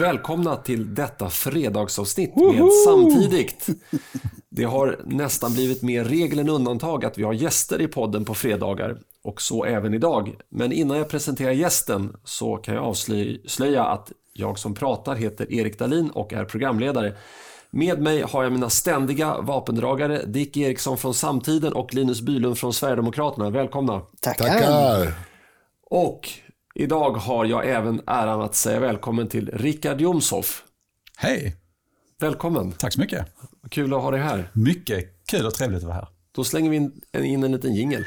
Välkomna till detta fredagsavsnitt med Samtidigt. Det har nästan blivit mer regel än undantag att vi har gäster i podden på fredagar och så även idag. Men innan jag presenterar gästen så kan jag avslöja att jag som pratar heter Erik Dalin och är programledare. Med mig har jag mina ständiga vapendragare Dick Eriksson från Samtiden och Linus Bylund från Sverigedemokraterna. Välkomna! Tackar! Tackar. Och idag har jag även äran att säga välkommen till Rickard Jomshoff. Hej! Välkommen! Tack så mycket! Kul att ha dig här. Mycket kul och trevligt att vara här. Då slänger vi in en, in en liten jingel.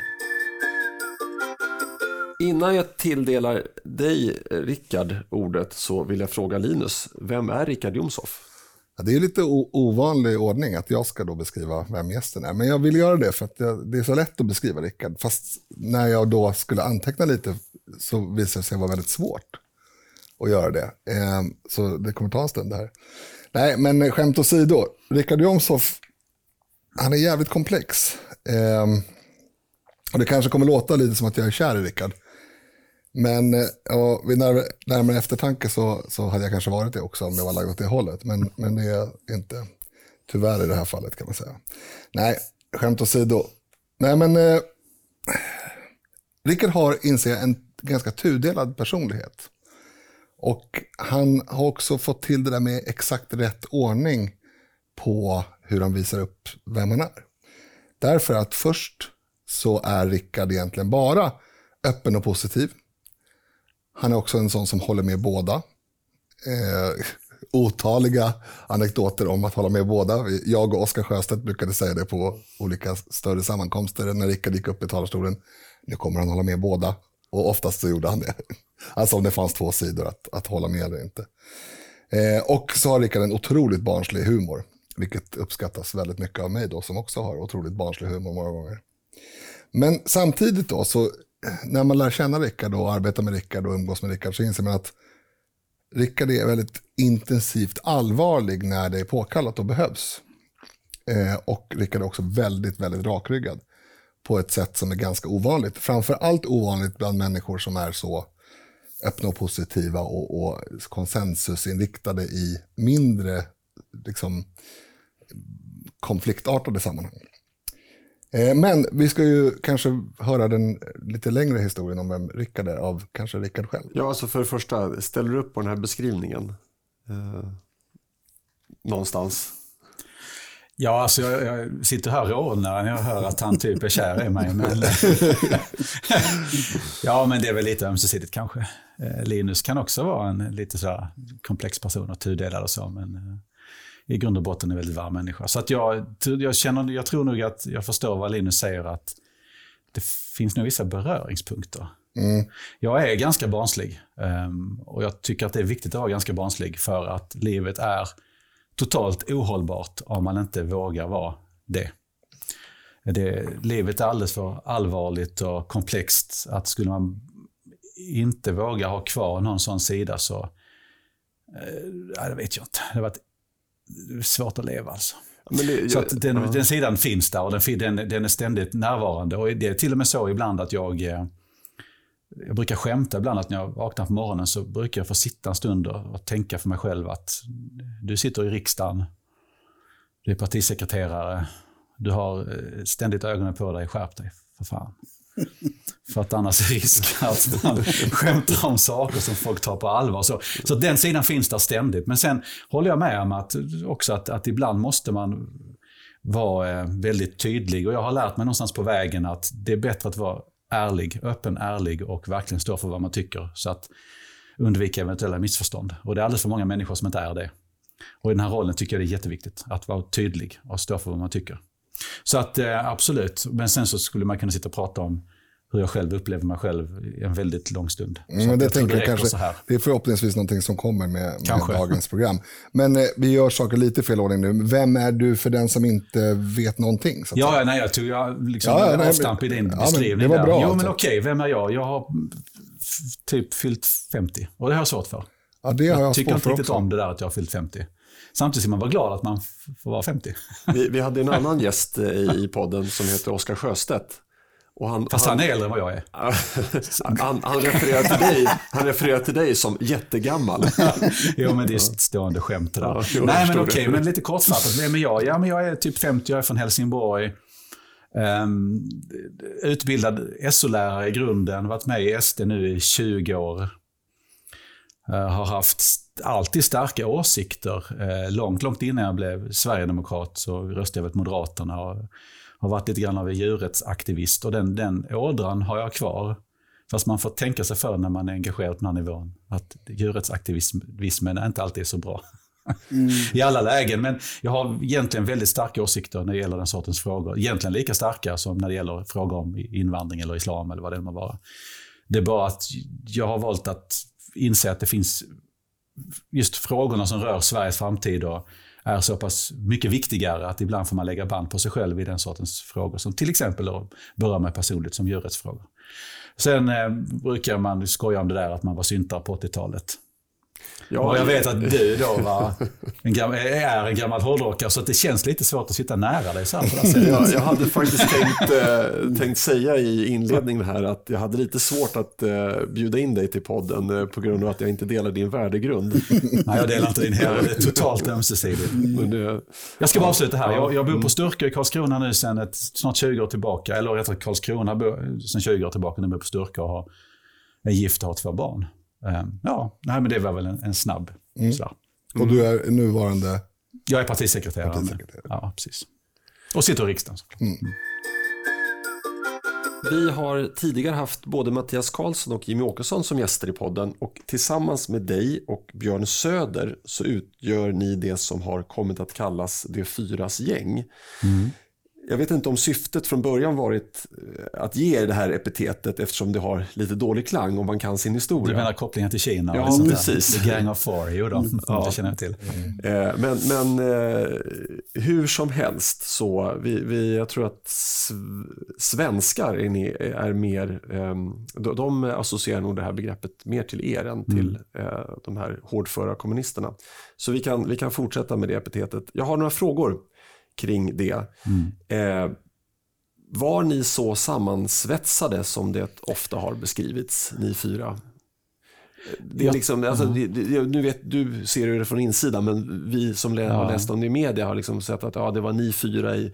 Innan jag tilldelar dig, Rickard, ordet så vill jag fråga Linus. Vem är Rickard Jomshoff? Ja, det är lite ovanlig ordning att jag ska då beskriva vem gästen är. Men jag vill göra det för att det är så lätt att beskriva Rickard. Fast när jag då skulle anteckna lite så visade det sig vara väldigt svårt att göra det. Ehm, så det kommer ta en stund här. Nej, men skämt åsido. Richard Jomshoff, han är jävligt komplex. Ehm, och det kanske kommer låta lite som att jag är kär i Richard. Men eh, ja, vid närmare, närmare eftertanke så, så hade jag kanske varit det också om jag var lagd åt det hållet. Men, men det är inte tyvärr i det här fallet kan man säga. Nej, skämt åsido. Nej men eh, Rickard har, inser jag, en ganska tudelad personlighet. Och han har också fått till det där med exakt rätt ordning på hur han visar upp vem han är. Därför att först så är Rickard egentligen bara öppen och positiv. Han är också en sån som håller med båda. Eh, otaliga anekdoter om att hålla med båda. Jag och Oskar Sjöstedt brukade säga det på olika större sammankomster när Rickard gick upp i talarstolen. Nu kommer han hålla med båda. Och oftast så gjorde han det. Alltså om det fanns två sidor att, att hålla med eller inte. Eh, och så har Rickard en otroligt barnslig humor. Vilket uppskattas väldigt mycket av mig då som också har otroligt barnslig humor många gånger. Men samtidigt då så när man lär känna Rickard och arbetar med Rickard och umgås med Rickard så inser man att Rickard är väldigt intensivt allvarlig när det är påkallat och behövs. Eh, och Rickard är också väldigt, väldigt rakryggad på ett sätt som är ganska ovanligt. Framför allt ovanligt bland människor som är så öppna och positiva och, och konsensusinriktade i mindre liksom, konfliktartade sammanhang. Eh, men vi ska ju kanske höra den lite längre historien om vem Rickard är av kanske Rickard själv. Ja, alltså för det första, ställer du upp på den här beskrivningen? Eh, någonstans? Ja, alltså jag, jag sitter här och rodnar när jag hör att han typ är kär i mig. Men, ja, men det är väl lite ömsesidigt kanske. Eh, Linus kan också vara en lite så komplex person och tudelad och så, men eh, i grund och botten en väldigt varm människa. Så att jag, jag, känner, jag tror nog att jag förstår vad Linus säger, att det finns nog vissa beröringspunkter. Mm. Jag är ganska barnslig um, och jag tycker att det är viktigt att vara ganska barnslig för att livet är totalt ohållbart om man inte vågar vara det. det livet är alldeles för allvarligt och komplext att skulle man inte våga ha kvar någon sån sida så, eh, det vet jag inte. Det har varit svårt att leva alltså. Det, så att den, ja. den, sidan finns där och den, den, den, är ständigt närvarande. Och det är till och med så ibland att jag eh, jag brukar skämta ibland att när jag vaknar på morgonen så brukar jag få sitta en stund och tänka för mig själv att du sitter i riksdagen, du är partisekreterare, du har eh, ständigt ögonen på dig, skärp dig för fan. För att annars är risk att man skämtar om saker som folk tar på allvar. Så, så den sidan finns där ständigt. Men sen håller jag med om att, också att, att ibland måste man vara eh, väldigt tydlig. Och jag har lärt mig någonstans på vägen att det är bättre att vara ärlig, öppen, ärlig och verkligen stå för vad man tycker. Så att undvika eventuella missförstånd. Och det är alldeles för många människor som inte är det. Och i den här rollen tycker jag det är jätteviktigt att vara tydlig och stå för vad man tycker. Så att eh, absolut, men sen så skulle man kunna sitta och prata om hur jag själv upplever mig själv i en väldigt lång stund. Mm, men det, jag tänker det, kanske, så här. det är förhoppningsvis någonting som kommer med, med dagens program. Men eh, vi gör saker lite fel ordning nu. Vem är du för den som inte vet någonting? ja, säga? nej, jag tog jag liksom ja, nej, avstamp i din ja, beskrivning. det var bra, Jo, alltså. men okej, vem är jag? Jag har typ fyllt 50 och det har jag svårt för. Ja, det har jag, jag tycker inte riktigt också. om det där att jag har fyllt 50. Samtidigt ska man vara glad att man får vara 50. Vi, vi hade en annan gäst eh, i podden som heter Oskar Sjöstedt. Och han, Fast han, han är äldre än vad jag är. han, han, refererar till dig, han refererar till dig som jättegammal. jo, men det är stående skämt det där. Ja, jo, Nej, men okej, okay, men lite kortfattat. Vem är jag? Ja, men jag är typ 50, jag är från Helsingborg. Um, utbildad SO-lärare i grunden, varit med i SD nu i 20 år. Uh, har haft alltid starka åsikter. Uh, långt, långt innan jag blev sverigedemokrat så röstade jag väl Moderaterna. Och har varit lite grann av en djurrättsaktivist och den, den ådran har jag kvar. Fast man får tänka sig för när man är engagerad på den här nivån. Att djurrättsaktivismen är inte alltid är så bra. Mm. I alla lägen. Men jag har egentligen väldigt starka åsikter när det gäller den sortens frågor. Egentligen lika starka som när det gäller frågor om invandring eller islam eller vad det må vara. Det är bara att jag har valt att inse att det finns just frågorna som rör Sveriges framtid och är så pass mycket viktigare att ibland får man lägga band på sig själv i den sortens frågor. Som till exempel då berör mig personligt som djurrättsfrågor. Sen eh, brukar man skoja om det där att man var syntare på 80-talet. Ja, och jag vet att du då var en gammal, är en gammal hårdrockare så det känns lite svårt att sitta nära dig så här på det sättet. Jag, jag hade faktiskt tänkt, äh, tänkt säga i inledningen här att jag hade lite svårt att äh, bjuda in dig till podden äh, på grund av att jag inte delar din värdegrund. Nej, jag delar inte din heller. Det är totalt ömsesidigt. Det, jag ska bara avsluta här. Jag, jag bor på Sturkö i Karlskrona nu sedan ett, snart 20 år tillbaka. Eller rättare Karlskrona sedan 20 år tillbaka. Nu bor på Sturkö och har, är gift och har två barn. Ehm, ja, nej, men det var väl en, en snabb mm. Mm. Och du är nuvarande? Jag är partisekreterare. partisekreterare. Ja, precis. Och sitter i riksdagen. Mm. Vi har tidigare haft både Mattias Karlsson och Jimmy Åkesson som gäster i podden och tillsammans med dig och Björn Söder så utgör ni det som har kommit att kallas de fyras gäng. Mm. Jag vet inte om syftet från början varit eh, att ge det här epitetet eftersom det har lite dålig klang om man kan sin historia. Du menar kopplingen till Kina? Ja, precis. The Gang of Four, jo då, mm. ja. det känner jag till. Mm. Men, men eh, hur som helst så, vi, vi, jag tror att svenskar är, är mer, ehm, de associerar nog det här begreppet mer till er än till mm. de här hårdföra kommunisterna. Så vi kan, vi kan fortsätta med det epitetet. Jag har några frågor kring det. Mm. Eh, var ni så sammansvetsade som det ofta har beskrivits, ni fyra? Det är liksom, alltså, det, nu vet, du ser det från insidan, men vi som ja. har läst om det i media har liksom sett att ja, det var ni fyra i,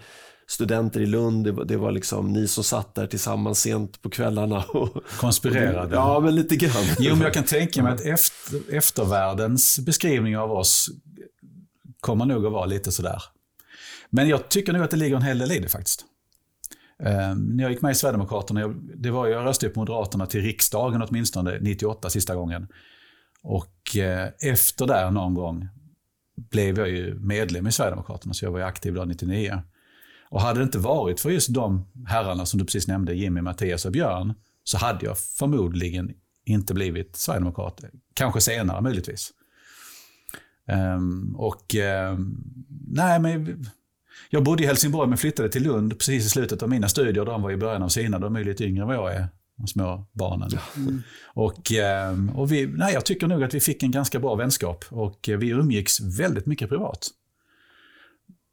studenter i Lund, det var, det var liksom ni som satt där tillsammans sent på kvällarna. Och, Konspirerade. ja, men lite grann. Jo, men jag kan tänka mig att efter, eftervärldens beskrivning av oss kommer nog att vara lite sådär. Men jag tycker nog att det ligger en hel del i det faktiskt. Eh, när jag gick med i Sverigedemokraterna, jag, det var, jag röstade på Moderaterna till riksdagen åtminstone 98 sista gången. Och eh, efter det någon gång blev jag ju medlem i Sverigedemokraterna, så jag var ju aktiv då 99. Och hade det inte varit för just de herrarna som du precis nämnde, Jimmy, Mattias och Björn, så hade jag förmodligen inte blivit Sverigedemokrat. Kanske senare möjligtvis. Um, och um, nej, men jag bodde i Helsingborg men flyttade till Lund precis i slutet av mina studier. De var i början av sina. De är lite yngre än vad jag är. De små barnen. Mm. Och, ehm, och vi, nej, jag tycker nog att vi fick en ganska bra vänskap. Och vi umgicks väldigt mycket privat.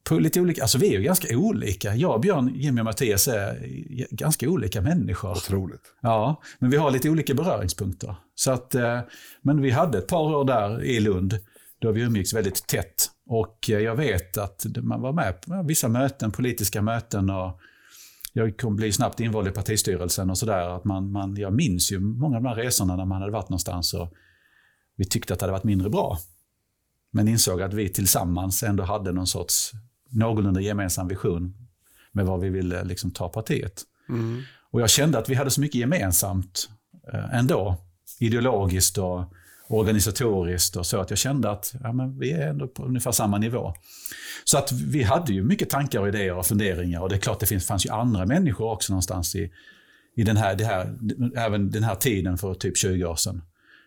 På lite olika, alltså vi är ju ganska olika. Jag, Björn, Jimmy och Mattias är ganska olika människor. Otroligt. Ja, men vi har lite olika beröringspunkter. Så att, eh, men vi hade ett par år där i Lund då vi umgicks väldigt tätt. Och eh, jag vet att man var med på vissa möten, politiska möten och jag kom bli snabbt invald i partistyrelsen och sådär. Man, man, jag minns ju många av de här resorna när man hade varit någonstans och vi tyckte att det hade varit mindre bra. Men insåg att vi tillsammans ändå hade någon sorts någorlunda gemensam vision med vad vi ville liksom ta partiet. Mm. Och jag kände att vi hade så mycket gemensamt eh, ändå, ideologiskt och organisatoriskt och så. Att jag kände att ja, men vi är ändå på ungefär samma nivå. Så att vi hade ju mycket tankar och idéer och funderingar. Och det är klart, det finns, fanns ju andra människor också någonstans i, i den, här, det här, även den här tiden för typ 20 år sedan.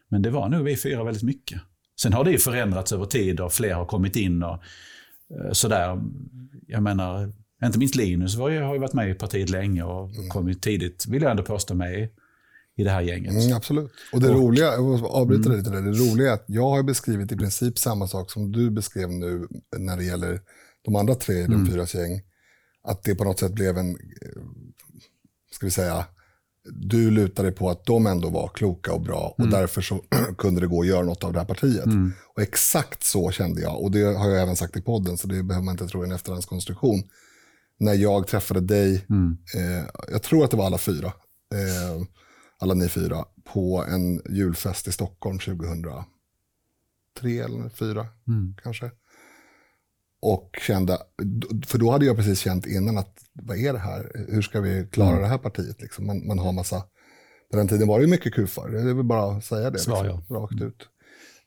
Men det var nog vi fyra väldigt mycket. Sen har det ju förändrats över tid och fler har kommit in och eh, sådär. Jag menar, inte minst Linus var ju, har ju varit med i partiet länge och mm. kommit tidigt, vill jag ändå påstå, med i det här gänget. Mm, absolut. Och det och, roliga, jag måste avbryta mm. lite där, det roliga är att jag har beskrivit i princip samma sak som du beskrev nu när det gäller de andra tre i mm. den fyras gäng. Att det på något sätt blev en, ska vi säga, du lutade på att de ändå var kloka och bra och därför så kunde det gå att göra något av det här partiet. Och exakt så kände jag, och det har jag även sagt i podden, så det behöver man inte tro är en efterhandskonstruktion. När jag träffade dig, eh, jag tror att det var alla fyra, eh, alla ni fyra, på en julfest i Stockholm 2003 eller 2004 kanske. Och kände, för då hade jag precis känt innan att vad är det här? Hur ska vi klara det här partiet? Liksom? Man, man har massa, på den tiden var det ju mycket kufar, det är väl bara att säga det. Svar, liksom, Rakt ut.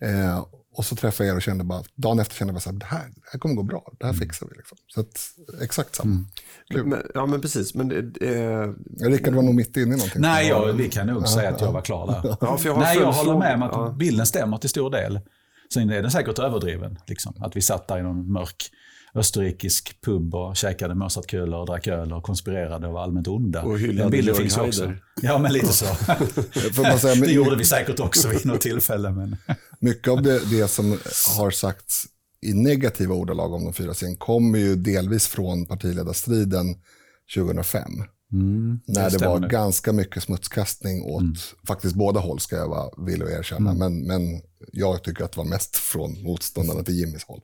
Eh, och så träffade jag er och kände bara, dagen efter kände jag bara det här, det här kommer gå bra, det här fixar vi. Liksom. Så att, exakt samma. Kul. Men, ja, men precis. Men, eh, Rickard var nog mitt inne i någonting. Nej, jag, vi kan nog säga att jag var klar där. ja, för jag har Nej, jag håller med om att Ja. bilden stämmer till stor del. Sen är den säkert överdriven. Liksom. Att vi satt där i någon mörk österrikisk pub och käkade Mozartkulor och drack öl och konspirerade och var allmänt onda. Och hyllade Den bilden finns också. Ja, men lite så. Säga, det gjorde vi säkert också vid något tillfälle. Men... Mycket av det, det som har sagts i negativa ordalag om de fyra scen kommer ju delvis från partiledarstriden 2005. Mm, när det, stämmer var ganska mycket smutskastning åt faktiskt båda håll ska jag vara villig att erkänna. Mm. Men, men jag tycker att det var mest från motståndarna till Jimmys håll.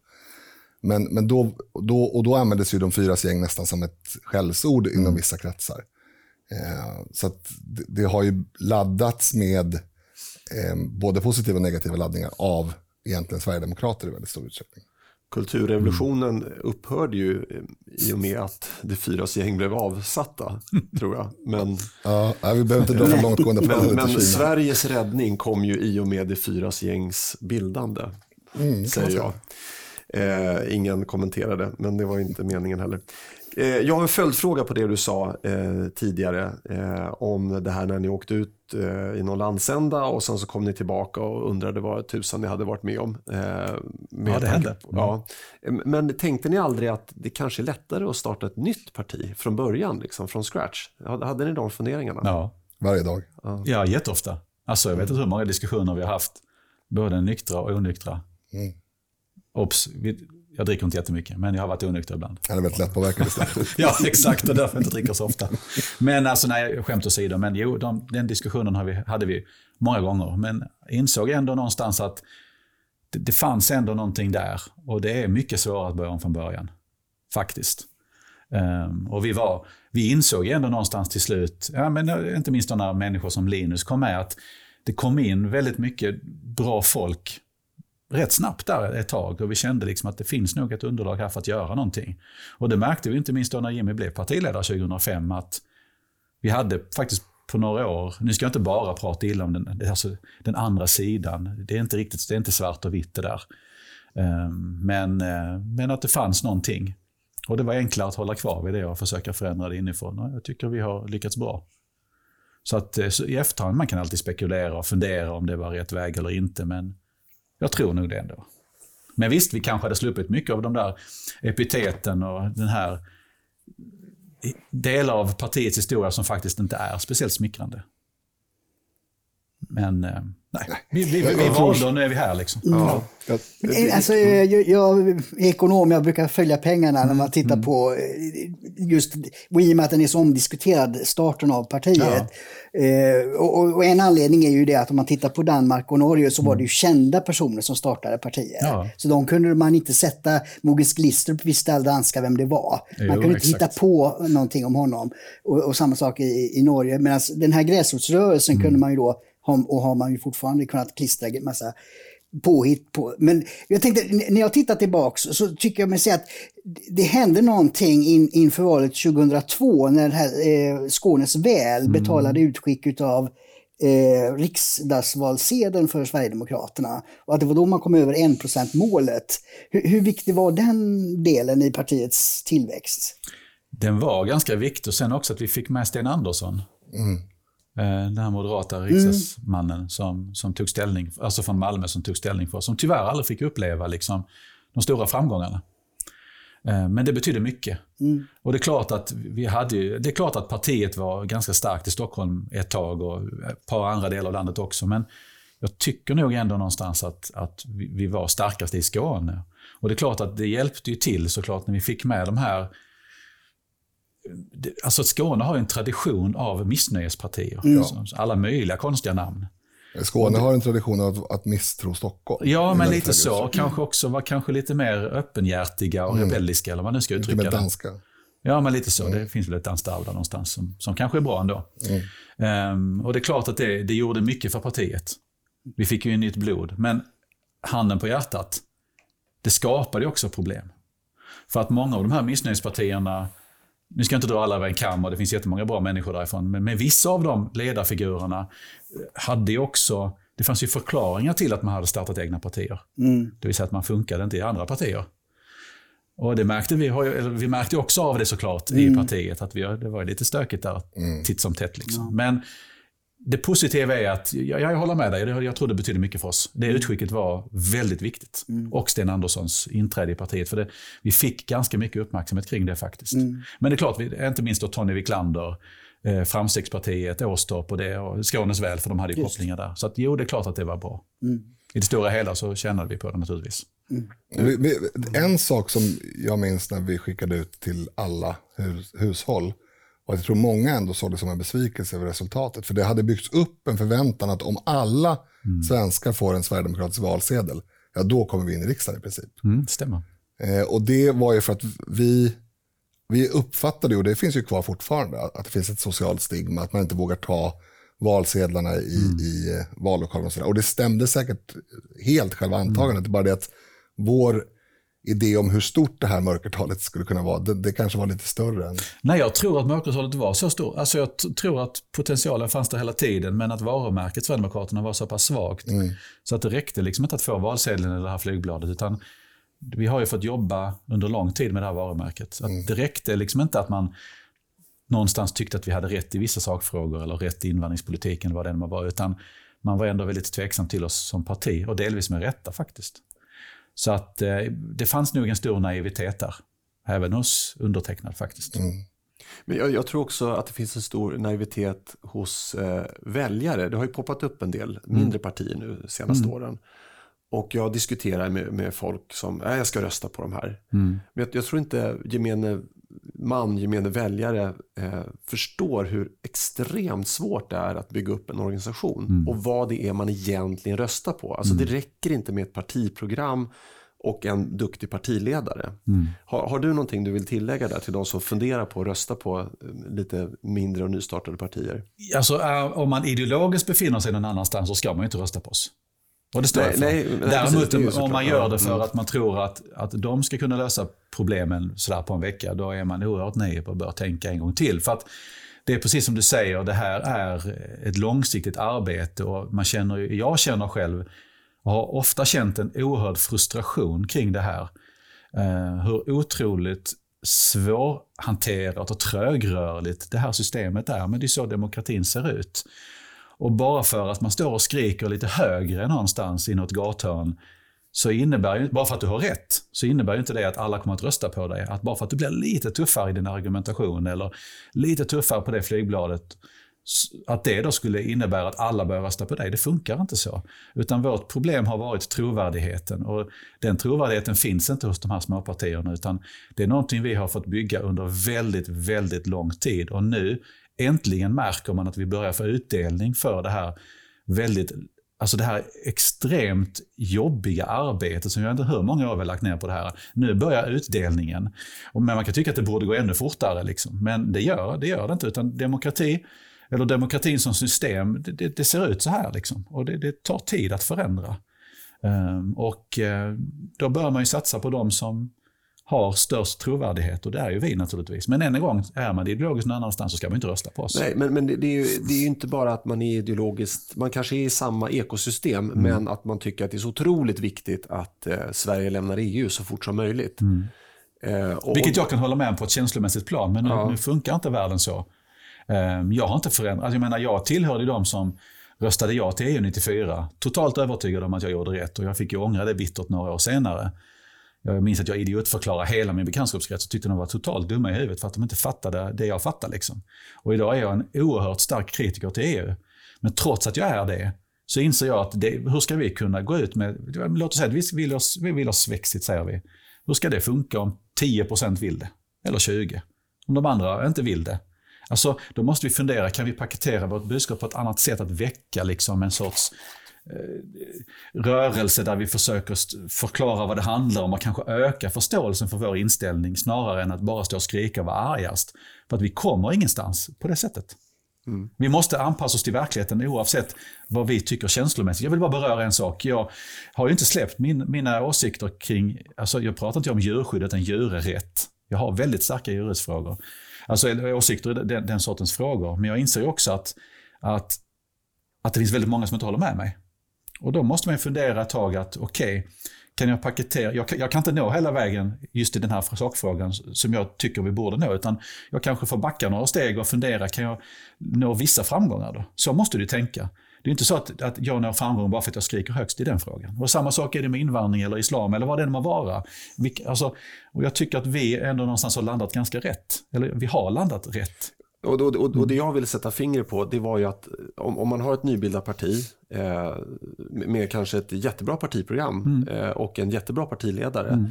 Men, men då, då, och då användes ju de fyras gäng nästan som ett skällsord inom Mm. vissa kretsar. Eh, så det, det har ju laddats med eh, både positiva och negativa laddningar av egentligen Sverigedemokrater i väldigt stor utsträckning. Kulturrevolutionen upphörde ju eh, i och med att det fyras gäng blev avsatta, tror jag. Men, Ja, vi behöver inte dra för långtgående men, men. Sveriges räddning kom ju i och med det fyras gängs bildande, Mm, säger jag. Eh, ingen kommenterade, men det var inte meningen heller. Eh, jag har en följdfråga på det du sa eh, tidigare eh, om det här när ni åkte ut eh, i någon landsända och sen så kom ni tillbaka och undrade vad tusan ni hade varit med om. Eh, med Ja, det hände. Ja. Men tänkte ni aldrig att det kanske är lättare att starta ett nytt parti från början, liksom från scratch? Hade ni de funderingarna? Ja. Varje dag. ja, jätteofta. Alltså, jag vet inte hur många diskussioner vi har haft. Både nyktra och onyktra. Mm. Obs, jag dricker inte jättemycket, men jag har varit onykter ibland. Han är väldigt lättpåverkad. Ja, exakt. Och därför jag inte dricker så ofta. Men alltså, nej, skämt åsido. Men jo, de, den diskussionen har vi, hade vi många gånger. Men insåg ändå någonstans att det, det fanns ändå någonting där. Och det är mycket svårare att börja om från början. Faktiskt. Ehm, och vi, var, vi insåg ändå någonstans till slut, ja, men inte minst när människor som Linus kom med, att det kom in väldigt mycket bra folk rätt snabbt där ett tag och vi kände liksom att det finns nog ett underlag här för att göra någonting. Och det märkte vi inte minst då när Jimmy blev partiledare 2005 att vi hade faktiskt på några år, nu ska jag inte bara prata illa om den, alltså den andra sidan, det är inte riktigt det är inte svart och vitt det där. Ehm, men, eh, men att det fanns någonting. Och det var enklare att hålla kvar vid det och försöka förändra det inifrån. Och jag tycker vi har lyckats bra. Så att eh, så i efterhand man kan alltid spekulera och fundera om det var rätt väg eller inte. Men jag tror nog det ändå. Men visst, vi kanske hade sluppit mycket av de där epiteten och den här delar av partiets historia som faktiskt inte är speciellt smickrande. Men eh, nej, vi, vi, vi, vi valde och nu är vi här liksom. Ja. Jag, Eh, Alltså, jag, jag är ekonom, jag brukar följa pengarna när man tittar på eh, just, och i och med att den är så omdiskuterad, starten av partiet. Eh, och, och- en anledning är ju det att om man tittar på Danmark och Norge så var det ju kända personer som startade partier. Ja. Så de kunde man inte sätta Mogens Glistrup, visste alla danskar vem det var. Man Jo, kunde inte hitta exakt. på någonting om honom. Och, och samma sak i, i Norge. Medan den här gräsrotsrörelsen kunde man ju då, och har man ju fortfarande kunnat klistra en massa påhitt på. Men jag tänkte, när jag tittar tillbaks så tycker jag mig se att det hände någonting in, inför valet 2002 när här eh, Skånes väl betalade utskick av eh, riksdagsvalsedeln för Sverigedemokraterna. Och att det var då man kom över 1%-målet. Hur, hur viktig var den delen i partiets tillväxt? Den var ganska viktig och sen också att vi fick med Sten Andersson. Eh, Den här moderata riksdagsmannen som, som tog ställning, alltså från Malmö som tog ställning för oss. Som tyvärr aldrig fick uppleva liksom, de stora framgångarna. Eh, Men det betydde mycket. Och det är, klart att vi hade ju, det är klart att partiet var ganska starkt i Stockholm ett tag och ett par andra delar av landet också. Men jag tycker nog ändå någonstans att, att vi vi var starkast i Skåne. Och det är klart att det hjälpte ju till såklart när vi fick med de här alltså Skåne har en tradition av missnöjespartier. Så Alla möjliga konstiga namn. Skåne har en tradition av att misstro Stockholm. Ja, men lite hög så. Kanske också var kanske lite mer öppenhjärtiga och rebelliska, eller vad man nu ska Lite uttrycka mer det. danska. Ja, men lite så. Det finns väl ett danskt arv där någonstans som, som kanske är bra ändå. Ehm, och det är klart att det, det gjorde mycket för partiet. Vi fick ju nytt blod. Men handen på hjärtat, det skapade ju också problem. För att många av de här missnöjespartierna, nu ska jag inte dra alla över en kam och det finns jättemånga bra människor därifrån, men med vissa av de ledarfigurerna eh, hade ju också, det fanns ju förklaringar till att man hade startat egna partier. Det vill säga att man funkade inte i andra partier. Och det märkte vi, vi märkte också av det såklart i partiet, att vi, det var lite stökigt där titt som tätt. Liksom. Men det positiva är att, jag, jag håller med dig, det, jag tror det betyder mycket för oss. Det utskicket var väldigt viktigt. Och Sten Anderssons inträde i partiet. För det, vi fick ganska mycket uppmärksamhet kring det faktiskt. Men det är klart, vi, inte minst då Tony Wiklander, eh, Framstegspartiet, Åstorp och det, och Skånes väl, för de hade ju kopplingar där. Så att, jo, det är klart att det var bra. I det stora hela så tjänade vi på det naturligtvis. Vi, vi, en sak som jag minns när vi skickade ut till alla hus, hushåll och jag tror många ändå såg det som en besvikelse över resultatet. För det hade byggts upp en förväntan att om alla svenskar får en sverigedemokratisk valsedel, ja då kommer vi in i riksdagen i princip. Mm, stämmer. Eh, och det var ju för att vi, vi uppfattade, och det finns ju kvar fortfarande, att det finns ett socialt stigma, att man inte vågar ta valsedlarna i, i eh, vallokalen och sådär. Och det stämde säkert helt själva antagandet, det är bara det att vår idé om hur stort det här mörkertalet skulle kunna vara, det, det kanske var lite större än... Nej, jag tror att mörkertalet var så stort. Alltså jag tror att potentialen fanns där hela tiden, men att varumärket Sverigedemokraterna var så pass svagt. Så att det räckte liksom inte att få valsedeln eller det här flygbladet, utan vi har ju fått jobba under lång tid med det här varumärket. Att det räckte liksom inte att man någonstans tyckte att vi hade rätt i vissa sakfrågor eller rätt i invandringspolitiken, vad det än var, utan man var ändå väldigt tveksam till oss som parti och delvis med rätta faktiskt. Så att eh, det fanns nog en stor naivitet där, även hos undertecknad faktiskt. Men jag, jag tror också att det finns en stor naivitet hos eh, väljare. Det har ju poppat upp en del mindre partier nu de senaste åren. Och jag diskuterar med, med folk som, äh, jag ska rösta på de här. Men jag, jag tror inte gemene man, gemene väljare eh, förstår hur extremt svårt det är att bygga upp en organisation. Och vad det är man egentligen röstar på. Alltså det räcker inte med ett partiprogram och en duktig partiledare. Har, har du någonting du vill tillägga där till de som funderar på att rösta på eh, lite mindre och nystartade partier? Alltså, äh, om man ideologiskt befinner sig någon annanstans så ska man ju inte rösta på oss. Och det står Nej, för. nej, Däremot om såklart. man gör det för att man tror att, att de ska kunna lösa problemen sådär på en vecka, då är man oerhört naiv och bör tänka en gång till. För att det är precis som du säger, det här är ett långsiktigt arbete och man känner, jag känner själv och har ofta känt en oerhörd frustration kring det här. Eh, hur otroligt svårhanterat och trögrörligt det här systemet är, men det är så demokratin ser ut. Och bara för att man står och skriker lite högre någonstans i något gathörn, så innebär ju, bara för att du har rätt, så innebär ju inte det att alla kommer att rösta på dig. Att bara för att du blir lite tuffare i din argumentation eller lite tuffare på det flygbladet, att det då skulle innebära att alla börjar rösta på dig. Det funkar inte så. Utan vårt problem har varit trovärdigheten. Och den trovärdigheten finns inte hos de här småpartierna, utan det är någonting vi har fått bygga under väldigt, väldigt lång tid. Och nu äntligen märker man att vi börjar få utdelning för det här väldigt Alltså det här extremt jobbiga arbetet som jag inte hur många av er har lagt ner på det här. Nu börjar utdelningen. Men man kan tycka att det borde gå ännu fortare. Liksom. Men det gör, det gör det inte. Utan demokrati, eller demokratin som system, det, det, det ser ut så här. Liksom. Och det, det tar tid att förändra. Um, och uh, då bör man ju satsa på de som har störst trovärdighet och det är ju vi naturligtvis. Men än en gång, är man ideologiskt någon annanstans så ska man inte rösta på oss. Nej, men, men det, det, är ju, det är ju inte bara att man är ideologiskt, man kanske är i samma ekosystem, men att man tycker att det är så otroligt viktigt att eh, Sverige lämnar EU så fort som möjligt. Eh, och, Vilket jag kan hålla med om på ett känslomässigt plan, men nu, Ja. nu funkar inte världen så. Ehm, Jag har inte förändrat, alltså jag menar jag tillhörde de som röstade ja till EU 94. Totalt övertygad om att jag gjorde rätt och jag fick ju ångra det bittert några år senare. Jag minns att jag idiotförklarade hela min bekantskapskrets och tyckte de var totalt dumma i huvudet för att de inte fattade det jag fattade. Liksom. Och idag är jag en oerhört stark kritiker till EU. Men trots att jag är det så inser jag att det, hur ska vi kunna gå ut med, låt oss säga att vi vill oss, vi vill ha svexit, säger vi. Hur ska det funka om 10% vill det? Eller 20? om de andra inte vill det. Alltså, då måste vi fundera, kan vi paketera vårt budskap på ett annat sätt att väcka liksom en sorts rörelse där vi försöker förklara vad det handlar om och kanske öka förståelsen för vår inställning snarare än att bara stå och skrika och vara argast. För att vi kommer ingenstans på det sättet. Mm. Vi måste anpassa oss till verkligheten oavsett vad vi tycker känslomässigt. Jag vill bara beröra en sak. Jag har ju inte släppt min, mina åsikter kring, alltså jag pratar inte om djurskydd utan djurrätt. Jag har väldigt starka djurrättsfrågor. Alltså åsikter i den, den sortens frågor. Men jag inser också att, att, att det finns väldigt många som inte håller med mig. Och då måste man fundera ett tag att okej, okay, kan jag paketera, jag, jag, kan inte nå hela vägen just i den här sakfrågan som jag tycker vi borde nå, utan jag kanske får backa några steg och fundera, kan jag nå vissa framgångar då? Så måste du tänka. Det är inte så att, att jag når framgång bara för att jag skriker högst i den frågan. Och samma sak är det med invandring eller islam eller vad det än må vara. Vi, alltså, och jag tycker att vi ändå någonstans har landat ganska rätt. Eller vi har landat rätt. Och, och, och, och det jag ville sätta fingret på det var ju att om, om man har ett nybildat parti eh, med kanske ett jättebra partiprogram mm. eh, och en jättebra partiledare mm.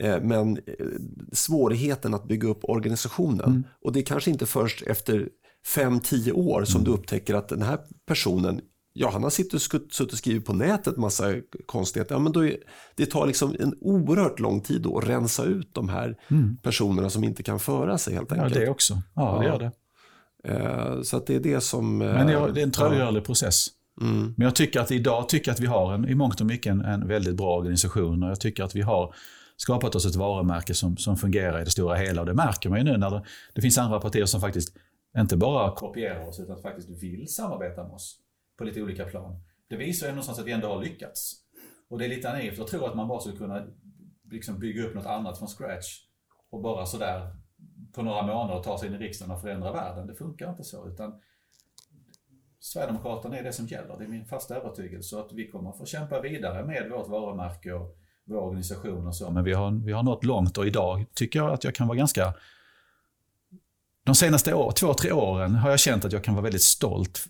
eh, men eh, svårigheten att bygga upp organisationen mm. och det är kanske inte först efter fem, tio år som mm. du upptäcker att den här personen Ja, han har suttit och skrivit på nätet massa konstigheter. Ja, men då är, det tar liksom en oerhört lång tid då att rensa ut de här mm. personerna som inte kan föra sig helt enkelt. Ja, det också. Ja, det gör det. Eh, så att det är det som... Eh, men det är en trögrörlig ja. process. Mm. Men jag tycker att idag tycker att vi har en, i mångt och mycket en, en, väldigt bra organisation och jag tycker att vi har skapat oss ett varumärke som, som fungerar i det stora hela och det märker man ju nu när det, det finns andra partier som faktiskt inte bara kopierar oss utan faktiskt vill samarbeta med oss på lite olika plan. Det visar ju någonstans att vi ändå har lyckats. Och det är lite naivt att tro att man bara skulle kunna liksom bygga upp något annat från scratch och bara sådär på några månader ta sig in i riksdagen och förändra världen. Det funkar inte så. utan Sverigedemokraterna är det som gäller. Det är min fasta övertygelse att vi kommer att få kämpa vidare med vårt varumärke och vår organisation och så. Men vi har, vi har nått långt och idag tycker jag att jag kan vara ganska... De senaste år, två, tre åren har jag känt att jag kan vara väldigt stolt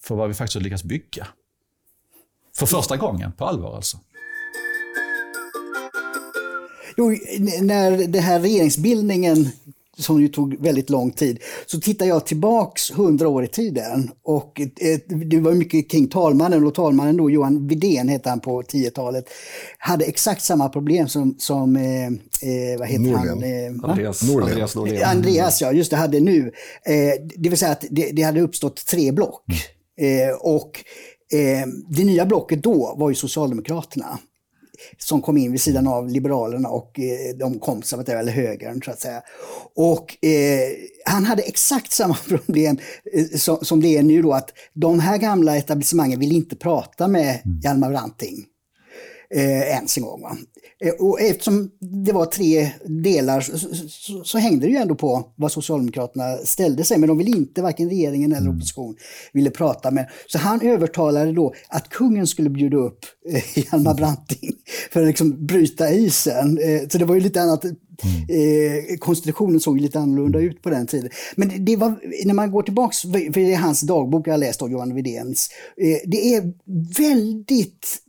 för vad vi faktiskt har lyckats bygga. För första gången, på allvar alltså. Jo, när den här regeringsbildningen som ju tog väldigt lång tid, så tittar jag tillbaks hundra år i tiden. Och det var mycket kring talmannen och talmannen då, Johan Widén hette han på 10-talet, hade exakt samma problem som, som eh, eh vad heter Norlén. han? Eh, Andreas, Andreas Norlén. Andreas, ja, just det, hade nu. Eh, det vill säga att det, det hade uppstått tre block. Mm. Eh, och eh, det nya blocket då var ju Socialdemokraterna som kom in vid sidan av Liberalerna och eh, de konservativa, eller högern så att säga. Och eh, han hade exakt samma problem eh, som, som det är nu då, att de här gamla etablissemangen vill inte prata med mm. Hjalmar Branting eh, ens en gång. Va? Eh, och eftersom det var tre delar så, så, så, hängde det ju ändå på vad Socialdemokraterna ställde sig. Men de ville inte, varken regeringen eller mm. opposition, ville prata med. Så han övertalade då att kungen skulle bjuda upp eh, Hjalmar Branting för att liksom bryta isen. Eh, så det var ju lite annat. Mm. Eh, konstitutionen såg lite annorlunda ut på den tiden. Men det var, när man går tillbaks, för det är hans dagbok jag har läst av Johan Widéns. Eh, det är väldigt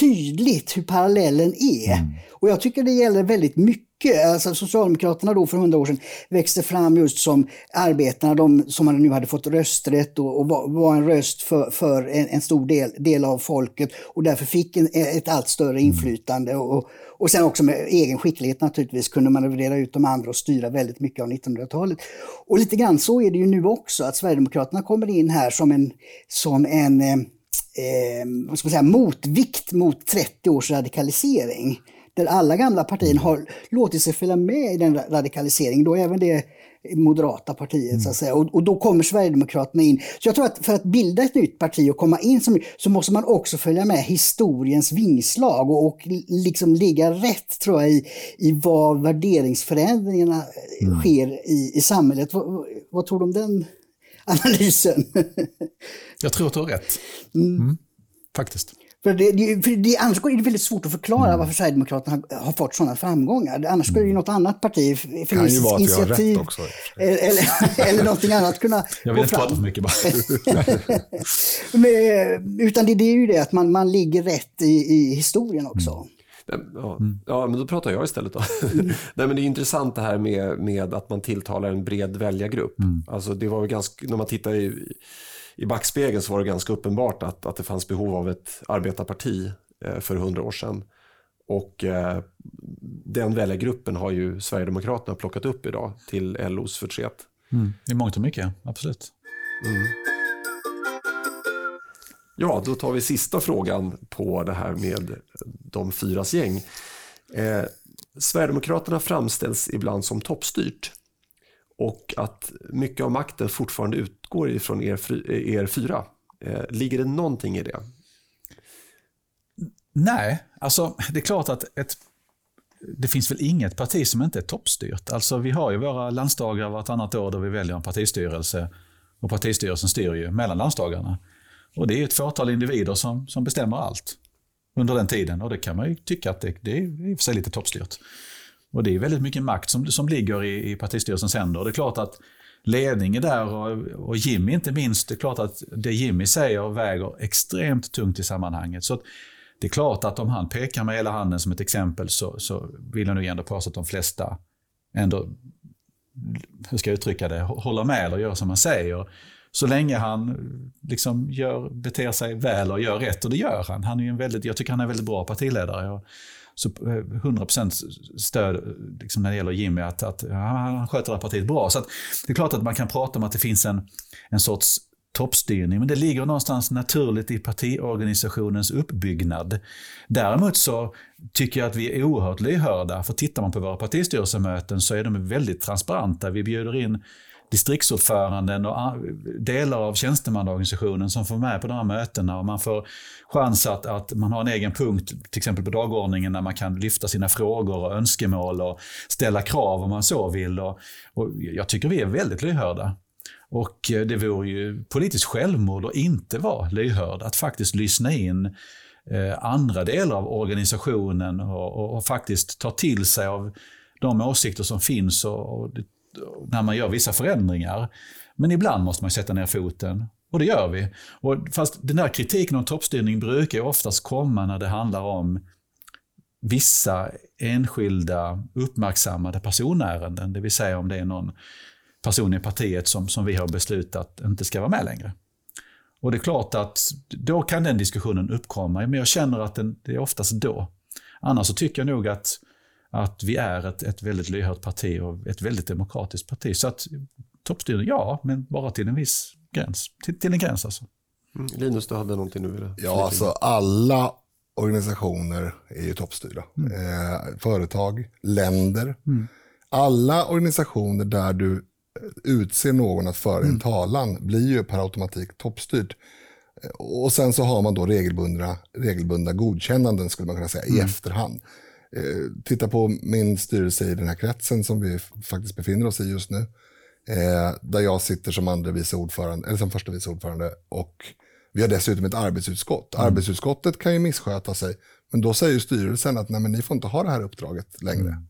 tydligt hur parallellen är. Mm. Och jag tycker det gäller väldigt mycket. Alltså Socialdemokraterna då för hundra år sedan växte fram just som arbetarna, de som nu hade fått rösträtt och, och var, var, en röst för, för en, en, stor del, del av folket och därför fick en, ett allt större mm. inflytande. Och, och sen också med egen skicklighet naturligtvis kunde man manövrera ut de andra och styra väldigt mycket av 1900-talet. Och lite grann så är det ju nu också, att Sverigedemokraterna kommer in här som en, som en eh, eh, ska man säga, motvikt mot 30 års radikalisering. Där alla gamla partier har låtit sig följa med i den radikaliseringen, då även det moderata partiet. Mm. Så att säga. Och, och, då kommer Sverigedemokraterna in. Så jag tror att för att bilda ett nytt parti och komma in som så måste man också följa med historiens vingslag och, och liksom ligga rätt tror jag i, i var värderingsförändringarna mm. sker i, i samhället. Vad, vad tror du om den analysen. Jag tror att du har rätt. Mm. Mm. Faktiskt. För det, det, för det, annars är det väldigt svårt att förklara mm. varför Sverigedemokraterna har, har fått sådana framgångar. Annars skulle ju något annat parti, Feministiskt initiativ också, eller, eller någonting annat kunna Jag vill inte prata för mycket bara. Men, utan det, det, är ju det att man, man ligger rätt i, i historien också. Mm. Ja, ja, men då pratar jag istället då. Nej, men det är intressant det här med, med att man tilltalar en bred väljargrupp. Mm. Alltså det var ganska, när man tittar i, i backspegeln så var det ganska uppenbart att, att det fanns behov av ett arbetarparti eh, för hundra år sedan. Och eh, den väljargruppen har ju Sverigedemokraterna plockat upp idag till LOs förtret. Mm. I mångt och mycket, absolut. Mm. Ja, då tar vi sista frågan på det här med de fyras gäng. Eh, Sverigedemokraterna framställs ibland som toppstyrt och att mycket av makten fortfarande utgår ifrån er, eh, er fyra. Eh, ligger det någonting i det? Nej, alltså det är klart att ett, det finns väl inget parti som inte är toppstyrt. Alltså vi har ju våra landsdagar vartannat år då vi väljer en partistyrelse och partistyrelsen styr ju mellan landsdagarna. Och det är ett fåtal individer som, som bestämmer allt under den tiden. Och det kan man ju tycka att det, det är i och för sig lite toppstyrt. Och det är väldigt mycket makt som, som ligger i, i partistyrelsens händer. Och det är klart att ledningen där och, och Jimmy inte minst, det är klart att det Jimmy säger väger extremt tungt i sammanhanget. Så det är klart att om han pekar med hela handen som ett exempel så, så vill jag nog ändå påstå att de flesta ändå, hur ska jag uttrycka det, håller med eller gör som han säger. Så länge han eh, liksom gör, beter sig väl och gör rätt, och det gör han. han är en väldigt, jag tycker han är en väldigt bra partiledare. Så eh, 100% stöd eh, liksom när det gäller Jimmy, att, att han sköter det här partiet bra. Så det är klart att man kan prata om att det finns en, en sorts toppstyrning, men det ligger någonstans naturligt i partiorganisationens uppbyggnad. Däremot så tycker jag att vi är oerhört lyhörda, för tittar man på våra partistyrelsemöten så är de väldigt transparenta. Vi bjuder in distriktsordföranden och delar av tjänstemannaorganisationen som får med på de här mötena. Och man får chans att, att man har en egen punkt, till exempel på dagordningen, där man kan lyfta sina frågor och önskemål och ställa krav om man så vill. Och, och jag tycker vi är väldigt lyhörda. Och eh, det vore ju politiskt självmord att inte vara lyhörd, att faktiskt lyssna in eh, andra delar av organisationen och, och, och, faktiskt ta till sig av de åsikter som finns och, och när man gör vissa förändringar. Men ibland måste man sätta ner foten. Och det gör vi. Och fast den där kritiken om toppstyrning brukar oftast komma när det handlar om vissa enskilda uppmärksammade personärenden. Det vill säga om det är någon person i partiet som, som vi har beslutat inte ska vara med längre. Och det är klart att då kan den diskussionen uppkomma, men jag känner att den, det är oftast då. Annars så tycker jag nog att att vi är ett, ett väldigt lyhört parti och ett väldigt demokratiskt parti. Så att toppstyrning, ja, men bara till en viss gräns. Till, till en gräns alltså. Mm. Linus, du hade någonting ville Ja, alltså alla organisationer är ju toppstyrda. Mm. Eh, företag, länder. Mm. Alla organisationer där du utser någon att föra en mm. talan blir ju per automatik toppstyrt. Och sen så har man då regelbundna, regelbundna godkännanden skulle man kunna säga i mm. efterhand. Eh, titta på min styrelse i den här kretsen som vi faktiskt befinner oss i just nu. Eh, där jag sitter som andra vice ordförande, eller som första vice ordförande och vi har dessutom ett arbetsutskott. Mm. Arbetsutskottet kan ju missköta sig, men då säger styrelsen att nej, men ni får inte ha det här uppdraget längre. Mm.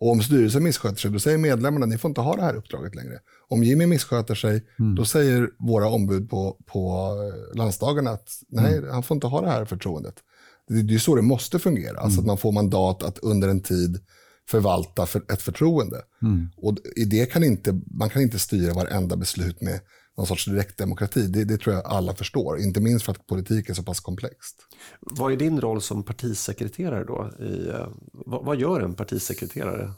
Och om styrelsen missköter sig, då säger medlemmarna att ni får inte ha det här uppdraget längre. Om Jimmy missköter sig, mm. då säger våra ombud på, på landsdagen att nej, mm. han får inte ha det här förtroendet. Det är så det måste fungera, alltså att man får mandat att under en tid förvalta för ett förtroende. Mm. Och i det kan inte, man kan inte styra varenda beslut med någon sorts direktdemokrati. Det, det tror jag alla förstår, inte minst för att politik är så pass komplext. Vad är din roll som partisekreterare då? I, uh, vad, vad, gör en partisekreterare?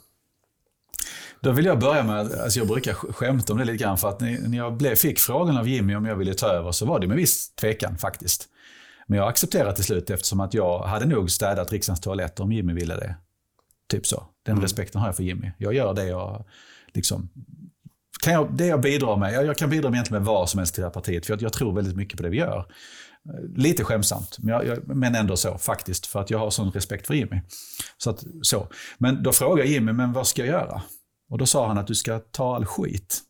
Då vill jag börja med, alltså jag brukar skämta om det lite grann, för att när jag blev, fick frågan av Jimmy om jag ville ta över så var det med viss tvekan faktiskt. Men jag accepterade till slut eftersom att jag hade nog städat riksdagens toaletter om Jimmy ville det. Typ så. Den mm. respekten har jag för Jimmy. Jag gör det jag liksom kan jag, det jag bidrar med, jag, jag kan bidra med egentligen med vad som helst till det här partiet, för jag, jag tror väldigt mycket på det vi gör. Lite skämsamt, men, jag, men ändå så faktiskt, för att jag har sån respekt för Jimmy. Så att, så. Men då frågar Jimmy, men vad ska jag göra? Och då sa han att du ska ta all skit.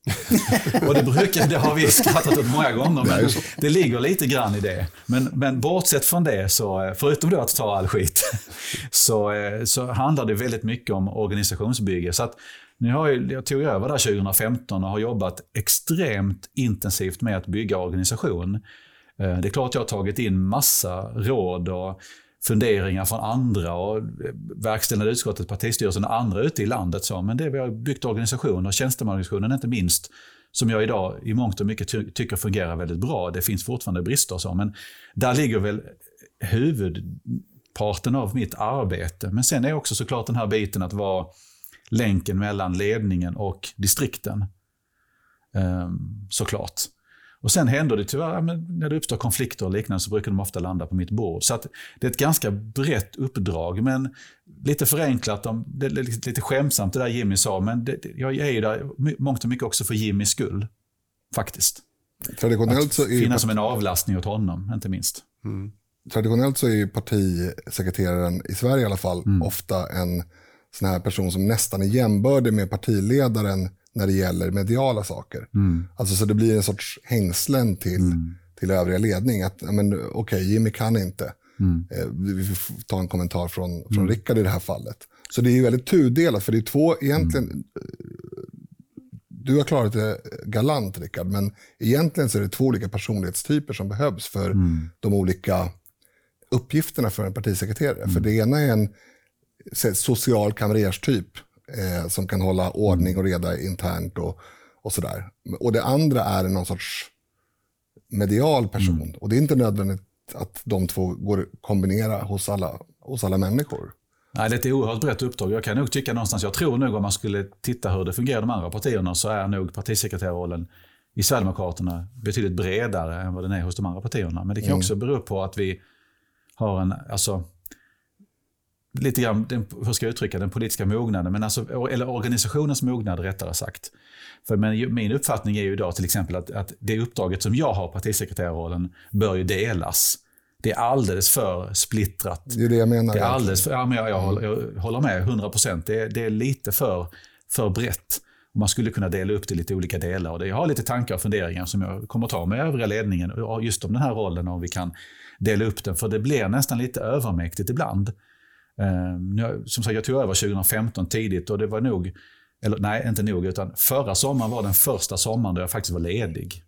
och det, brukar, det har vi skrattat åt många gånger, men det ligger lite grann i det. Men, men bortsett från det, så, förutom då att ta all skit, så, så handlar det väldigt mycket om organisationsbygge. Så att, nu har jag, jag tog över där 2015 och har jobbat extremt intensivt med att bygga organisation. Eh, det är klart jag har tagit in massa råd och funderingar från andra och eh, verkställande utskottet, partistyrelsen och andra ute i landet. Så. Men det vi har byggt organisationer, tjänstemannaorganisationen inte minst, som jag idag i mångt och mycket ty tycker fungerar väldigt bra. Det finns fortfarande brister och så, men där ligger väl huvudparten av mitt arbete. Men sen är också såklart den här biten att vara länken mellan ledningen och distrikten. Ehm, såklart. Och sen händer det tyvärr, när det uppstår konflikter och liknande så brukar de ofta landa på mitt bord. Så det är ett ganska brett uppdrag, men lite förenklat, det är lite skämtsamt det där Jimmy sa, men det, jag är ju där mångt och mycket också för Jimmys skull. Faktiskt. Traditionellt så är finnas som en avlastning åt honom, inte minst. Mm. Traditionellt så är ju partisekreteraren, i Sverige i alla fall, mm. ofta en sån här person som nästan är jämbördig med partiledaren när det gäller mediala saker. Mm. Alltså så det blir en sorts hängslen till, mm. till övriga ledning. Att, okej, okay, Jimmy kan inte. Mm. Eh, vi får ta en kommentar från, från mm. Rickard i det här fallet. Så det är ju väldigt tudelat, för det är två egentligen... Mm. Du har klarat det galant, Rickard, men egentligen så är det två olika personlighetstyper som behövs för mm. de olika uppgifterna för en partisekreterare. För det ena är en social kamrerstyp eh, som kan hålla ordning och reda internt och, och sådär. Och det andra är någon sorts medial person. Mm. Och det är inte nödvändigt att de två går att kombinera hos alla, hos alla människor. Nej, det är ett oerhört brett uppdrag. Jag kan nog tycka någonstans, jag tror nog om man skulle titta hur det fungerar i de andra partierna så är nog partisekreterarrollen i Sverigedemokraterna betydligt bredare än vad den är hos de andra partierna. Men det kan mm. också bero på att vi har en, alltså, lite grann, den, hur ska jag uttrycka den politiska mognaden, men alltså, eller organisationens mognad rättare sagt. För men, min uppfattning är ju idag till exempel att, att det uppdraget som jag har, partisekreterarrollen, bör ju delas. Det är alldeles för splittrat. Det är det jag menar. Det är alldeles för, ja, men jag, jag, håller, jag håller med 100 procent. Det, det är lite för, för brett. Man skulle kunna dela upp det i lite olika delar. Och jag har lite tankar och funderingar som jag kommer ta med övriga ledningen just om den här rollen, om vi kan dela upp den. För det blir nästan lite övermäktigt ibland. Eh, som sagt, jag tog över 2015 tidigt och det var nog, eller nej, inte nog, utan förra sommaren var den första sommaren då jag faktiskt var ledig.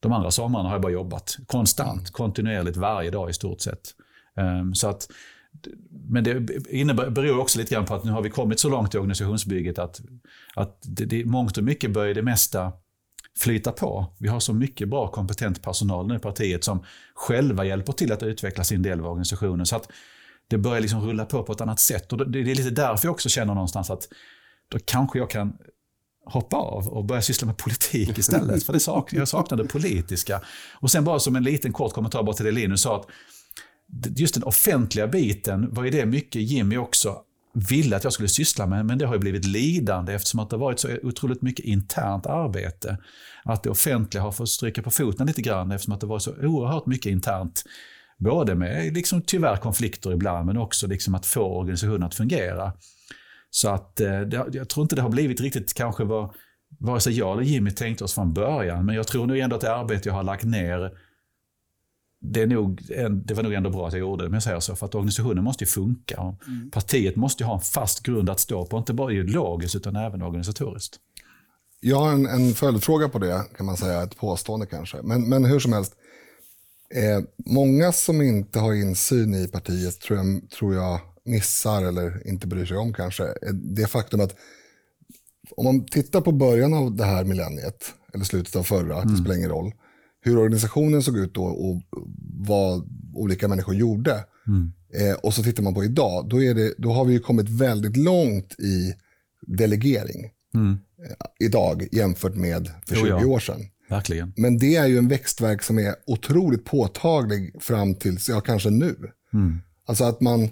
De andra sommarna har jag bara jobbat konstant, kontinuerligt, varje dag i stort sett. Um, så att, men det innebär, beror också lite grann på att nu har vi kommit så långt i organisationsbygget att, att det, det, mångt och mycket börjar det mesta flyta på. Vi har så mycket bra kompetent personal nu i partiet som själva hjälper till att utveckla sin del av organisationen. Så att det börjar liksom rulla på på ett annat sätt. Och det är lite därför jag också känner någonstans att då kanske jag kan hoppa av och börja syssla med politik istället. För det sak, jag saknar det politiska. Och sen bara som en liten kort kommentar bara till det Linus sa. Att just den offentliga biten var ju det mycket Jimmy också ville att jag skulle syssla med, men det har ju blivit lidande eftersom att det har varit så otroligt mycket internt arbete. Att det offentliga har fått stryka på foten lite grann eftersom att det var så oerhört mycket internt Både med liksom, tyvärr konflikter ibland, men också liksom att få organisationen att fungera. Så att eh, jag tror inte det har blivit riktigt kanske vad vare sig jag eller Jimmy tänkte oss från början. Men jag tror nog ändå att det arbete jag har lagt ner, det, är nog, det var nog ändå bra att jag gjorde det, men jag säger så. För att organisationen måste ju funka. Och mm. Partiet måste ju ha en fast grund att stå på, inte bara ideologiskt utan även organisatoriskt. Jag har en, en följdfråga på det, kan man säga, ett påstående kanske. Men, men hur som helst, Eh, många som inte har insyn i partiet tror jag, tror jag missar eller inte bryr sig om kanske eh, det faktum att om man tittar på början av det här millenniet, eller slutet av förra, mm. det spelar ingen roll, hur organisationen såg ut då och vad olika människor gjorde. Mm. Eh, och så tittar man på idag, då, är det, då har vi kommit väldigt långt i delegering. Mm. Eh, idag jämfört med för 20 jo, ja. år sedan. Verkligen. Men det är ju en växtverk som är otroligt påtaglig fram till, ja kanske nu. Mm. Alltså att man,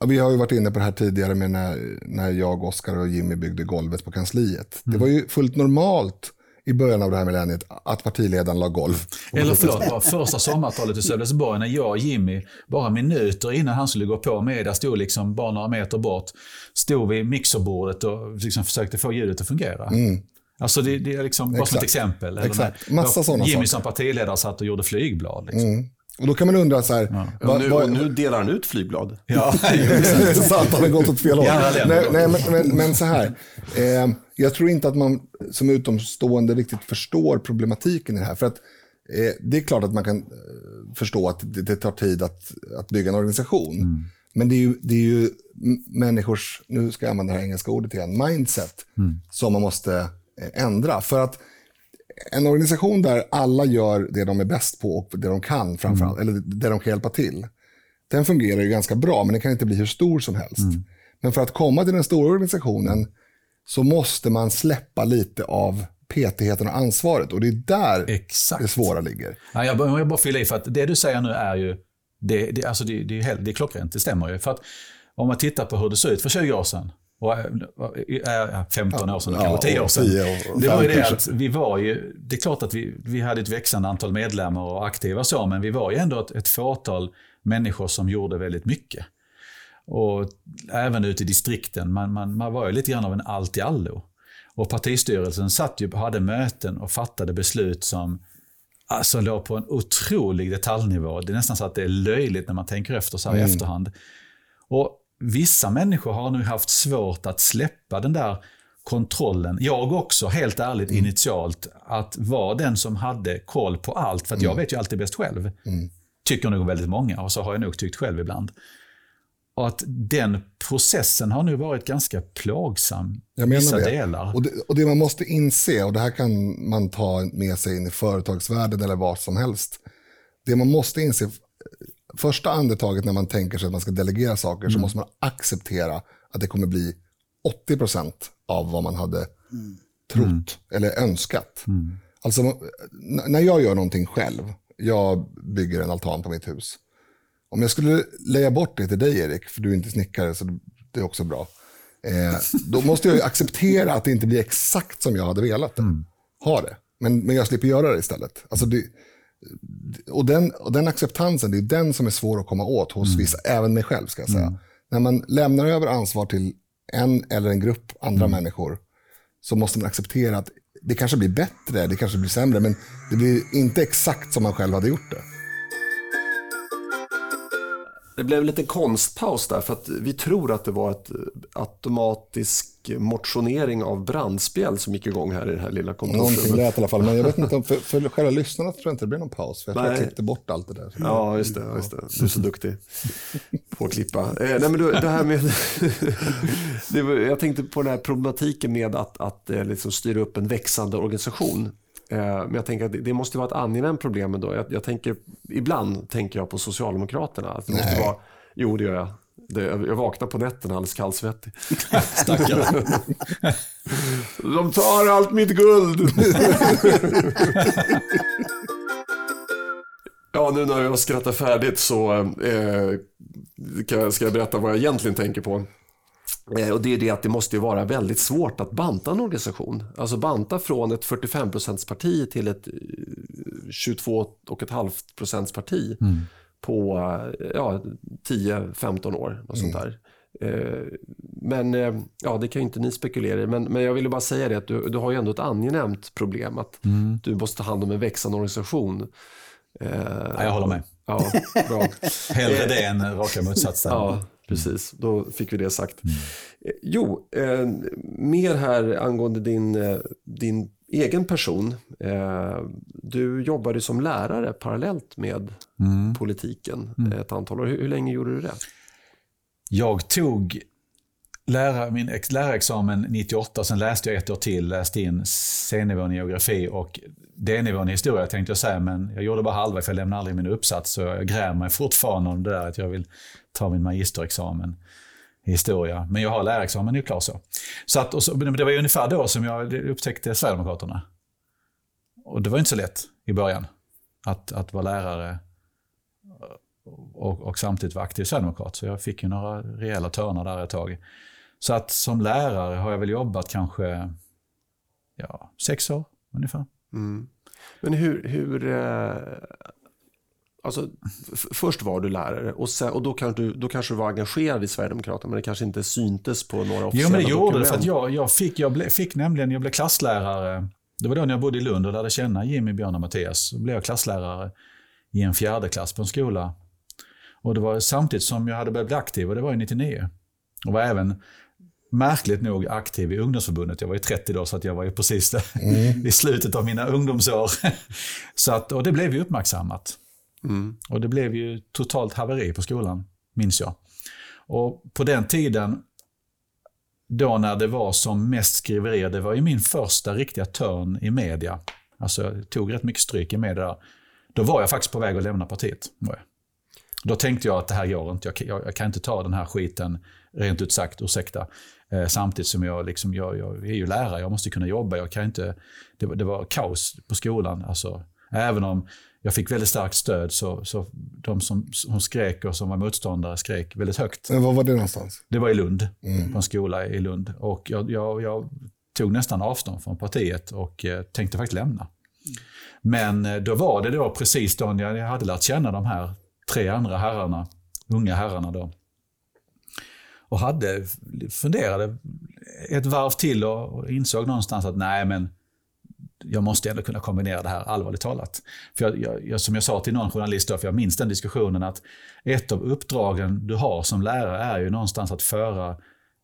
ja, vi har ju varit inne på det här tidigare med när, när jag, Oskar och Jimmy byggde golvet på kansliet. Mm. Det var ju fullt normalt i början av det här millenniet att partiledaren la golv. Eller förlåt, första sommartalet i Sölvesborg när jag och Jimmy, bara minuter innan han skulle gå på med, stod liksom bara några meter bort, stod vid mixerbordet och liksom försökte få ljudet att fungera. Mm. Alltså det, det är liksom, bara som ett exempel. Exakt. Massa sådana Jimmy som partiledare satt och gjorde flygblad. Liksom. Mm. Och då kan man undra så här. Ja. Va, och, nu, nu delar han ut flygblad. Ja, sant. Han har gått åt fel håll. nej, nej, men, men, men, så här. Eh, jag tror inte att man som utomstående riktigt förstår problematiken i det här. För att Eh, det är klart att man kan eh, förstå att det, det tar tid att, att bygga en organisation. Mm. Men det är, ju, det är ju människors, nu ska jag använda det här engelska ordet igen, mindset Mm. som man måste ändra. För att en organisation där alla gör det de är bäst på och det de kan framförallt, eller det de kan hjälpa till, den fungerar ju ganska bra, men den kan inte bli hur stor som helst. Men för att komma till den stora organisationen så måste man släppa lite av petigheten och ansvaret. Och det är där Exakt. det svåra ligger. Ja, jag jag bara fylla i, för att det du säger nu är ju det, det, alltså det, det, är det är klockrent, det stämmer ju. För att om man tittar på hur det såg ut för 20 år sedan, och äh, äh, 15 år sedan, Ja, kanske 10 år sedan. 10 och det var ju det att vi var ju, det är klart att vi, vi hade ett växande antal medlemmar och aktiva så, men vi var ju ändå ett, ett fåtal människor som gjorde väldigt mycket. Och även ute i distrikten, man, man, man var ju lite grann av en allt i allo. Och partistyrelsen satt ju, hade möten och fattade beslut som alltså låg på en otrolig detaljnivå. Det är nästan så att det är löjligt när man tänker efter så här i efterhand. Och vissa människor har nu haft svårt att släppa den där kontrollen. Jag också, helt ärligt, initialt, att vara den som hade koll på allt. För att jag vet ju alltid bäst själv. Tycker nog väldigt många och så har jag nog tyckt själv ibland. Och att den processen har nu varit ganska plågsam i vissa det. delar. Och det. Och det man måste inse, och det här kan man ta med sig in i företagsvärlden eller vad som helst. Det man måste inse, första andetaget när man tänker sig att man ska delegera saker så måste man acceptera att det kommer bli 80% av vad man hade trott eller önskat. Alltså n- när jag gör någonting själv, jag bygger en altan på mitt hus. Om jag skulle leja bort det till dig Erik, för du är inte snickare så det är också bra. Eh, då måste jag ju acceptera att det inte blir exakt som jag hade velat det. Ha det. Men, men jag slipper göra det istället. Alltså det, och, den, och den acceptansen, det är den som är svår att komma åt hos vissa, även mig själv ska jag säga. När man lämnar över ansvar till en eller en grupp andra människor så måste man acceptera att det kanske blir bättre, det kanske blir sämre, men det blir inte exakt som man själv hade gjort det. Det blev en liten konstpaus där för att vi tror att det var ett eh, automatisk motionering av brandspel som gick igång här i det här lilla Någonting kontorsrummet. lät i alla fall, men jag vet inte om för, för själva lyssnarna tror jag inte det blir någon paus. För jag tror jag klippte bort allt det där. Ja, just det, just det. Du är så duktig på att klippa. Eh, nej, men du, det här med... det var, jag tänkte på den här problematiken med att, att eh, liksom styra upp en växande organisation. Eh, men jag tänker att det, måste vara ett angenämt problem ändå. Jag, jag tänker, ibland tänker jag på Socialdemokraterna. Att det måste vara, jo, det gör jag. Det, jag vaknar på nätterna alldeles kallsvettig. Stackarn. De tar allt mitt guld! ja, nu när jag skrattar färdigt så eh, ska jag berätta vad jag egentligen tänker på. Eh, och det är det att det måste vara väldigt svårt att banta en organisation. Alltså banta från ett 45% parti till ett eh, 22,5% parti på eh, ja, 10-15 år. Något sånt där. Eh, Men eh, ja, det kan ju inte ni spekulera i. Men, men jag ville bara säga det att du, du har ju ändå ett angenämt problem. Att du måste ta hand om en växande organisation. Eh, Ja, jag håller med. Ja, bra. Hellre det än raka motsatsen. Ja, precis. Då fick vi det sagt. Eh, Jo, eh, mer här angående din, eh, din egen person. Eh, du jobbade som lärare parallellt med politiken ett antal år. Hur, hur länge gjorde du det? Jag tog lära, min ex, lärarexamen 98, sen läste jag ett år till, läste in C-nivån i geografi och D-nivån i historia tänkte jag säga, men jag gjorde bara halva för jag lämnade aldrig min uppsats, så jag grämer mig fortfarande om det där att jag vill ta min magisterexamen i historia. Men jag har lärarexamen, är klar så. så, att, och så men det var ju ungefär då som jag upptäckte Sverigedemokraterna. Och det var inte så lätt i början att, att vara lärare och, och samtidigt vara aktiv sverigedemokrat. Så jag fick ju några rejäla törnar där ett tag. Så att som lärare har jag väl jobbat kanske ja, sex år ungefär. Mm. Men hur... hur eh, alltså, först var du lärare och, sen, och då, kanske du, då kanske du var engagerad i Sverigedemokraterna men det kanske inte syntes på några Jo, officiella men det gjorde det för dokument. att jag, jag, fick, jag ble, fick nämligen, jag blev klasslärare. Det var då när jag bodde i Lund och lärde känna Jimmy, Björn och Mattias. Då blev jag klasslärare i en fjärde klass på en skola. Och det var samtidigt som jag hade börjat bli aktiv och det var ju 99. Och var även märkligt nog aktiv i ungdomsförbundet. Jag var ju 30 då, så att jag var ju precis där, mm. i slutet av mina ungdomsår. så att, och det blev ju uppmärksammat. Mm. Och det blev ju totalt haveri på skolan, minns jag. Och på den tiden, då när det var som mest skriverier, det var ju min första riktiga törn i media. Alltså jag tog rätt mycket stryk i media. Då var jag faktiskt på väg att lämna partiet. Då tänkte jag att det här går inte. Jag, jag, jag kan inte ta den här skiten, rent ut sagt, ursäkta. Eh, samtidigt som jag, liksom, jag, jag, är ju lärare, jag måste kunna jobba. Jag kan inte, det, det var kaos på skolan. Alltså, även om jag fick väldigt starkt stöd så, så de som, som skrek och som var motståndare skrek väldigt högt. Men var var det någonstans? Det var i Lund, mm. på en skola i Lund. Och jag, jag, jag tog nästan avstånd från partiet och eh, tänkte faktiskt lämna. Men eh, då var det då precis då jag hade lärt känna de här tre andra herrarna, unga herrarna då. Och hade, funderade ett varv till och insåg någonstans att nej men jag måste ändå kunna kombinera det här allvarligt talat. För jag, jag, som jag sa till någon journalist, då, för jag minns den diskussionen, att ett av uppdragen du har som lärare är ju någonstans att föra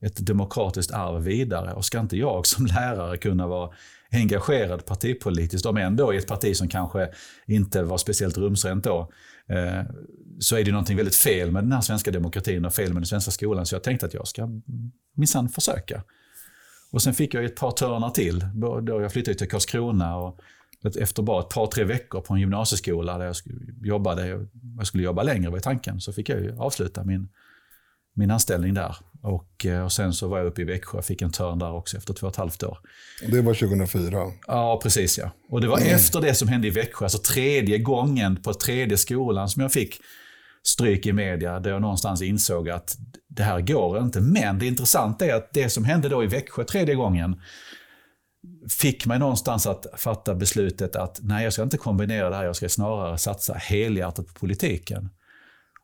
ett demokratiskt arv vidare. Och ska inte jag som lärare kunna vara engagerad partipolitiskt, om ändå i ett parti som kanske inte var speciellt rumsrent då, eh, så är det någonting väldigt fel med den här svenska demokratin och fel med den svenska skolan. Så jag tänkte att jag ska minsann försöka. Och sen fick jag ett par törnar till. Då jag flyttade till Karlskrona och efter bara ett par, tre veckor på en gymnasieskola där jag jobbade, jag skulle jobba längre var tanken, så fick jag avsluta min, min anställning där. Och, eh, och sen så var jag uppe i Växjö och fick en törn där också efter två och ett halvt år. Det var 2004? Ja, precis ja. Och det var mm. efter det som hände i Växjö, alltså tredje gången på tredje skolan som jag fick stryk i media, där jag någonstans insåg att det här går inte. Men det intressanta är att det som hände då i Växjö tredje gången fick mig någonstans att fatta beslutet att nej, jag ska inte kombinera det här, jag ska snarare satsa helhjärtat på politiken.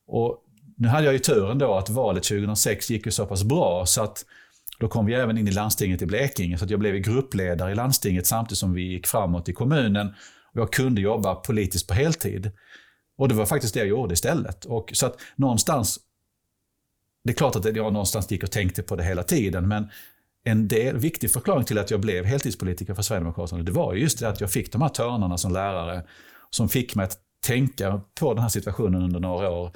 Och nu hade jag ju turen då att valet 2006 gick ju så pass bra så att då kom vi även in i landstinget i Blekinge, så att jag blev gruppledare i landstinget samtidigt som vi gick framåt i kommunen. Och jag kunde jobba politiskt på heltid. Och det var faktiskt det jag gjorde istället. Och, så att någonstans, det är klart att jag någonstans gick och tänkte på det hela tiden, men en del, viktig förklaring till att jag blev heltidspolitiker för Sverigedemokraterna, det var just det att jag fick de här törnarna som lärare, som fick mig att tänka på den här situationen under några år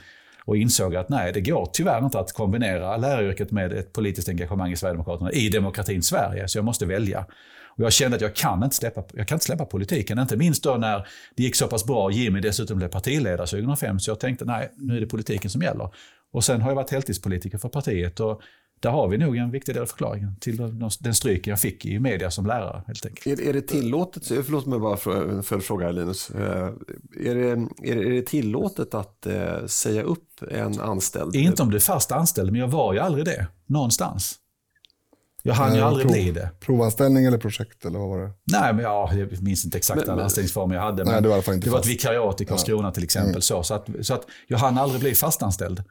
och insåg att nej, det går tyvärr inte att kombinera läraryrket med ett politiskt engagemang i Sverigedemokraterna i demokratin Sverige, så jag måste välja. Och jag kände att jag kan, inte släppa, jag kan inte släppa politiken, inte minst då när det gick så pass bra. Jimmy dessutom blev partiledare 2005, så jag tänkte nej, nu är det politiken som gäller. Och sen har jag varit heltidspolitiker för partiet och där har vi nog en viktig del av förklaringen till den stryken jag fick i media som lärare. Helt enkelt. Är, är det tillåtet, förlåt mig bara för följdfråga Linus. Eh, är det, är, det, är det tillåtet att eh, säga upp en anställd? Inte om du är fast anställd, men jag var ju aldrig det någonstans. Jag hann ju aldrig prov, bli det. Provanställning eller projekt eller vad var det? Nej, men ja, jag minns inte exakt alla anställningsformer jag hade. Nej, det var, det var ett vikariat i Karlskrona ja. till exempel. Mm. Så, så, att, så att jag hann aldrig bli fastanställd.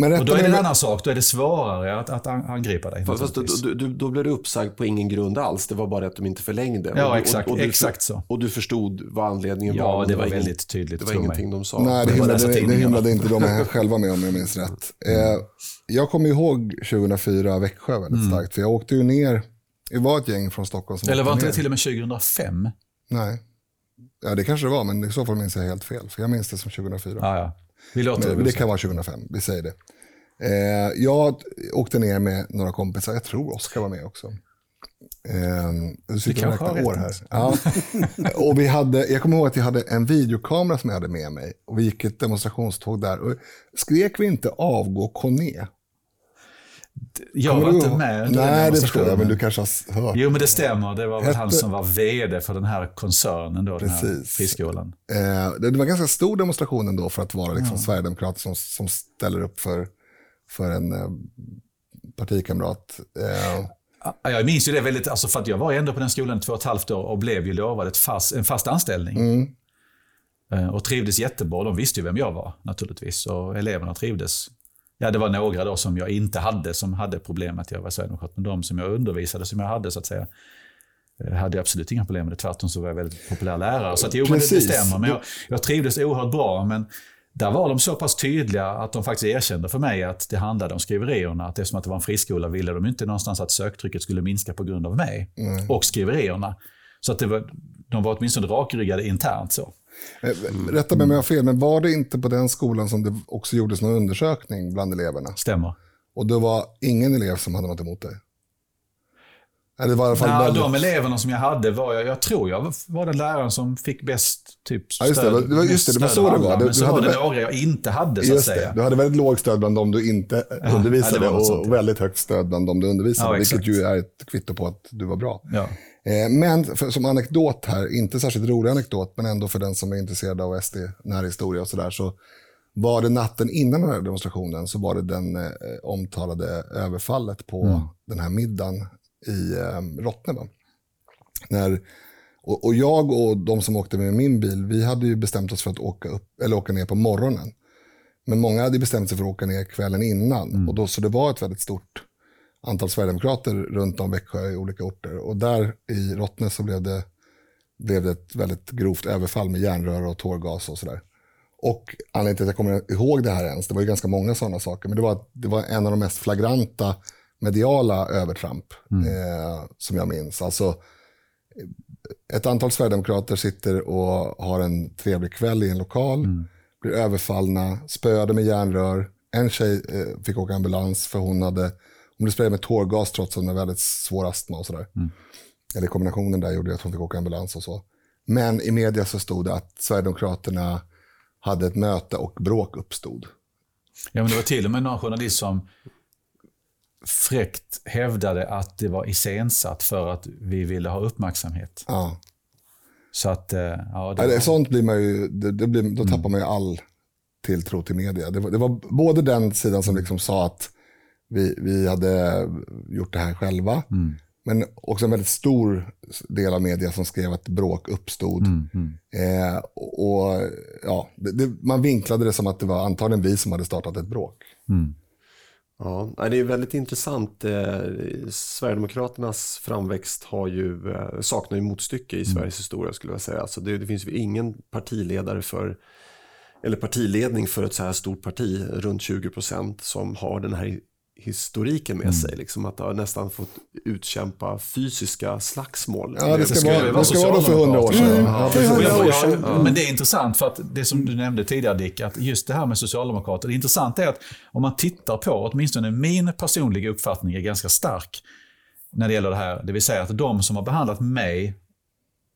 Men och då är det en annan sak, då är det svårare att, att angripa dig. Fast, då, då, då, blev du uppsagd på ingen grund alls, det var bara att de inte förlängde. Ja, och, exakt, och, och du, exakt så. Och du förstod vad anledningen ja, var? Ja, det, var, var väldigt tydligt. Det var ingenting de sa. Nej, det himlade, det, det himlade inte de själva med om jag minns rätt. Eh, jag kommer ihåg 2004 Växjö väldigt mm. starkt, för jag åkte ju ner, det var ett gäng från Stockholm som Eller var inte det till och med 2005? Nej. Ja, det kanske det var, men i så fall minns jag helt fel. För jag minns det som 2004. Ja, ja. Vi låter men, det, kan vara 2005, vi säger det. Eh, jag åkte ner med några kompisar, jag tror Oskar var med också. Eh, du sitter och räknar år här. Ja. och vi hade, jag kommer ihåg att jag hade en videokamera som jag hade med mig. Och vi gick ett demonstrationståg där. Och skrek vi inte avgå Conné? Jag var inte med Nej, det förstår jag, men du kanske har hört. Jo, men det stämmer. Det var väl han som var vd för den här koncernen, då, Precis. den här friskolan. Eh, det var en ganska stor demonstration ändå för att vara liksom, ja. Sverigedemokrater som, som ställer upp för för en eh, partikamrat. Eh, jag minns ju det väldigt, alltså för att jag var ändå på den skolan två och ett halvt år och blev ju lovad ett fast, en fast anställning. Mm. Eh, och trivdes jättebra. De visste ju vem jag var naturligtvis och eleverna trivdes. Ja, det var några då som jag inte hade som hade problem med att jag var sverigedemokrat. Men de som jag undervisade, som jag hade så att säga, hade jag absolut inga problem med det. Tvärtom så var jag väldigt populär lärare. Så att, jo, men det, det stämmer. Men jag, jag trivdes oerhört bra. Men där var de så pass tydliga att de faktiskt erkände för mig att det handlade om skriverierna. Att eftersom att det var en friskola ville de inte någonstans att söktrycket skulle minska på grund av mig Mm. och skriverierna. Så att det var, de var åtminstone rakryggade internt. så. Eh, Rätta mig om jag har fel, men var det inte på den skolan som det också gjordes någon undersökning bland eleverna? Stämmer. Och det var ingen elev som hade något emot dig? Eller det var i alla fall Nej, väldigt... de eleverna som jag hade var, jag, jag tror jag var den läraren som fick bäst typ, Ja, just det. stöd. Det var- just det, det var så det var. Du- Men så var hade det väl- några jag inte hade så att säga. det. Du hade väldigt lågt stöd bland de du inte undervisade ja, det var något och sånt, ja. väldigt högt stöd bland de du undervisade, Ja, vilket ju är ett kvitto på att du var bra. Eh, Men för, som anekdot här, inte särskilt rolig anekdot, men ändå för den som är intresserad av SD, närhistoria och sådär, så var det natten innan den här demonstrationen så var det den eh, omtalade överfallet på Mm. den här middagen i eh, Rottne. Va? När, och, och jag och de som åkte med min bil, vi hade ju bestämt oss för att åka, upp, eller åka ner på morgonen. Men många hade bestämt sig för att åka ner kvällen innan. Och då, så det var ett väldigt stort antal sverigedemokrater runt om Växjö i olika orter. Och där i Rottne så blev det, blev det ett väldigt grovt överfall med järnrör och tårgas och sådär. Och anledningen till att jag kommer ihåg det här ens, det var ju ganska många sådana saker, men det var, det var en av de mest flagranta mediala övertramp eh, som jag minns. Alltså, ett antal sverigedemokrater sitter och har en trevlig kväll i en lokal, blir överfallna, spöade med järnrör. En tjej eh, fick åka ambulans för hon hade hon blev sprayad med tårgas trots att hon hade väldigt svår astma och sådär. Eller kombinationen där gjorde att hon fick åka ambulans och så. Men i media så stod det att Sverigedemokraterna hade ett möte och bråk uppstod. Ja, men det var till och med någon journalist som fräckt hävdade att det var iscensatt för att vi ville ha uppmärksamhet. Ja. Så att, eh, ja, det var, sånt blir man ju, det, det blir, då tappar man ju all tilltro till media. Det var, det var både den sidan som liksom sa att vi, vi hade gjort det här själva, men också en väldigt stor del av media som skrev att bråk uppstod. Eh, och, ja, det, det, Man vinklade det som att det var antagligen vi som hade startat ett bråk. Ja, nej, det är väldigt intressant. Eh, Sverigedemokraternas framväxt har ju, eh, saknar ju motstycke i Sveriges historia skulle jag säga. Alltså det, det finns ju ingen partiledare för, eller partiledning för ett så här stort parti, runt 20 procent, som har den här historiken med sig. Liksom att ha nästan fått utkämpa fysiska slagsmål. Ja, det ska, vara, det ska vara för hundra år sedan. socialdemokrater. Ja, jag- ja, Men det är intressant för att det som du nämnde tidigare Dick, att just det här med socialdemokrater, det intressanta är att om man tittar på, åtminstone min personliga uppfattning är ganska stark när det gäller det här, det vill säga att de som har behandlat mig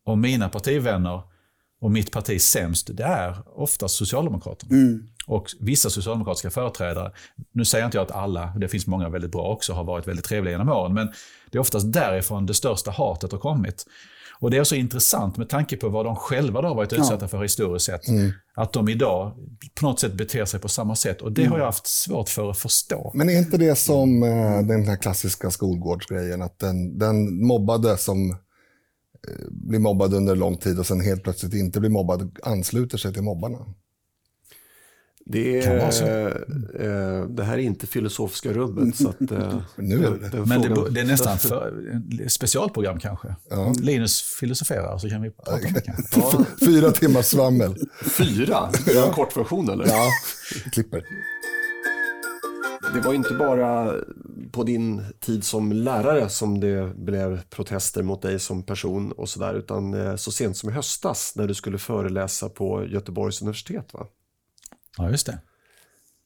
och mina partivänner och mitt parti sämst, det är oftast Socialdemokraterna. Och vissa socialdemokratiska företrädare, nu säger inte jag att alla, det finns många väldigt bra också, har varit väldigt trevliga genom åren, men det är oftast därifrån det största hatet har kommit. Och det är så intressant med tanke på vad de själva då har varit utsatta för historiskt sett. Att de idag på något sätt beter sig på samma sätt. Och det har jag haft svårt för att förstå. Men är inte det som eh, den här klassiska skolgårdsgrejen, att den, den mobbade som blir mobbad under lång tid och sen helt plötsligt inte blir mobbad ansluter sig till mobbarna? Det, Kan är, vara så. eh, det här är inte filosofiska rummet. Så att, eh, Nu är det den Men det, det är nästan för, specialprogram kanske. Linus filosoferar så kan vi prata om det kanske. Ja, Fyra timmars svammel. fyra, är det en kort version eller? Ja, klipper. Det var inte bara på din tid som lärare som det blev protester mot dig som person och sådär, utan eh, så sent som i höstas när du skulle föreläsa på Göteborgs universitet. Va? Ja, just det.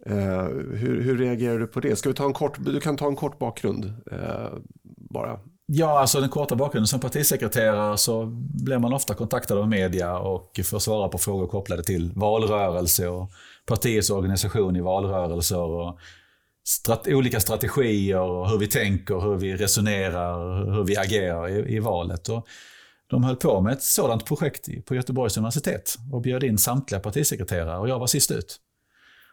Eh, hur, hur reagerar du på det? Ska vi ta en kort, du kan ta en kort bakgrund eh, bara. Ja, alltså den korta bakgrunden. Som partisekreterare så blir man ofta kontaktad av media och får svara på frågor kopplade till valrörelse och partiets organisation i valrörelser och strat olika strategier och hur vi tänker, hur vi resonerar, hur vi agerar i, i valet. Och de höll på med ett sådant projekt på Göteborgs universitet och bjöd in samtliga partisekreterare och jag var sist ut.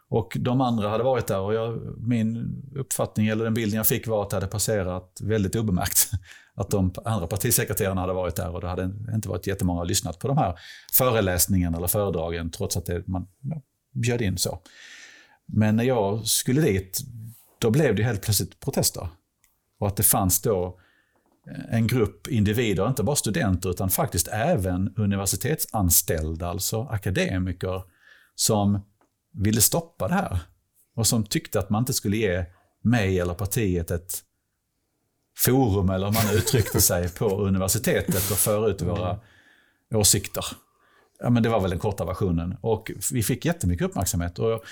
Och de andra hade varit där och jag, min uppfattning, eller den bilden jag fick var att det hade passerat väldigt obemärkt. Att de andra partisekreterarna hade varit där och det hade inte varit jättemånga som lyssnat på de här föreläsningarna eller föredragen trots att det, man ja, bjöd in så. Men när jag skulle dit, då blev det helt plötsligt protester. Och att det fanns då eh, en grupp individer, inte bara studenter utan faktiskt även universitetsanställda, alltså akademiker, som ville stoppa det här. Och som tyckte att man inte skulle ge mig eller partiet ett forum, eller hur man uttryckte sig, på universitetet och föra ut våra åsikter. Ja, men det var väl den korta versionen. Och vi fick jättemycket uppmärksamhet. Och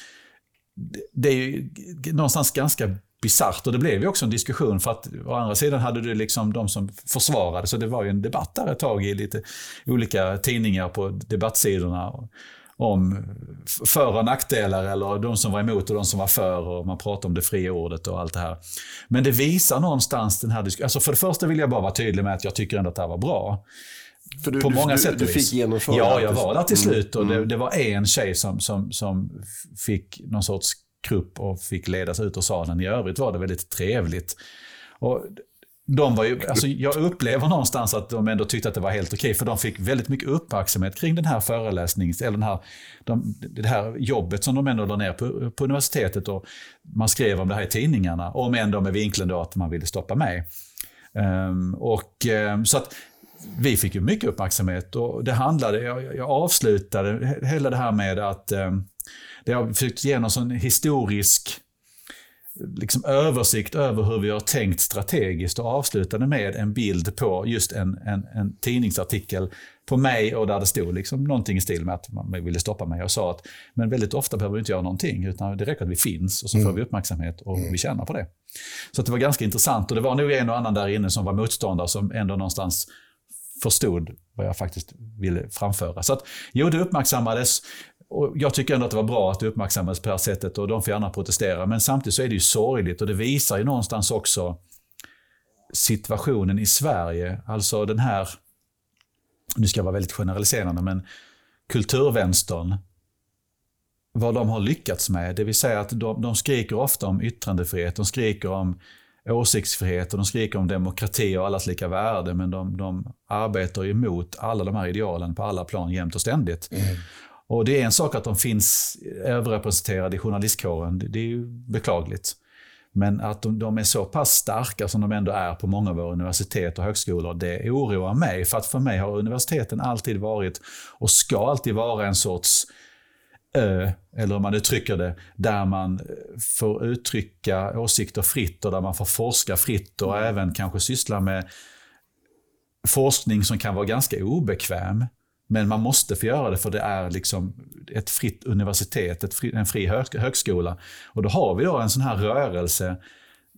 det är ju någonstans ganska bisarrt och det blev ju också en diskussion för att å andra sidan hade du liksom de som försvarade så det var ju en debatt där ett tag i lite olika tidningar på debattsidorna om för och nackdelar eller de som var emot och de som var för och man pratade om det fria ordet och allt det här. Men det visar någonstans den här diskussionen. Alltså för det första vill jag bara vara tydlig med att jag tycker ändå att det här var bra. För du, på många du, sätt du fick genomföra Ja, jag det. var där till Mm, slut och det, mm. det var en tjej som, som, som fick någon sorts krupp och fick ledas ut ur salen. I övrigt var det väldigt trevligt. Och de var ju, alltså jag upplever någonstans att de ändå tyckte att det var helt okej, för de fick väldigt mycket uppmärksamhet kring den här föreläsnings, eller den här, de, det här jobbet som de ändå la ner på, på universitetet. Och man skrev om det här i tidningarna, om ändå med vinkeln då att man ville stoppa mig. Ehm, och, ehm, så att vi fick ju mycket uppmärksamhet och det handlade, jag, jag avslutade he- hela det här med att um, det har försökt ge någon sån historisk liksom, översikt över hur vi har tänkt strategiskt och avslutade med en bild på just en, en, en tidningsartikel på mig och där det stod liksom någonting i stil med att man ville stoppa mig. Jag sa att men väldigt ofta behöver vi inte göra någonting utan det räcker att vi finns och så får vi uppmärksamhet och vi tjänar på det. Så det var ganska intressant och det var nog en och annan där inne som var motståndare som ändå någonstans förstod vad jag faktiskt ville framföra. Så att, jo, det uppmärksammades. Och jag tycker ändå att det var bra att det uppmärksammades på det här sättet och de får gärna protestera. Men samtidigt så är det ju sorgligt och det visar ju någonstans också situationen i Sverige. Alltså den här, nu ska jag vara väldigt generaliserande, men kulturvänstern, vad de har lyckats med. Det vill säga att de, de skriker ofta om yttrandefrihet, de skriker om åsiktsfrihet och de skriker om demokrati och allas lika värde, men de, de arbetar emot alla de här idealen på alla plan jämt och ständigt. Och det är en sak att de finns överrepresenterade i journalistkåren, det, det är ju beklagligt. Men att de, de är så pass starka som de ändå är på många av våra universitet och högskolor, det oroar mig. För att för mig har universiteten alltid varit, och ska alltid vara, en sorts ö, eller om man uttrycker det, där man får uttrycka åsikter fritt och där man får forska fritt och även kanske syssla med forskning som kan vara ganska obekväm. Men man måste få göra det för det är liksom ett fritt universitet, ett fri, en fri hög, högskola. Och då har vi då en sån här rörelse,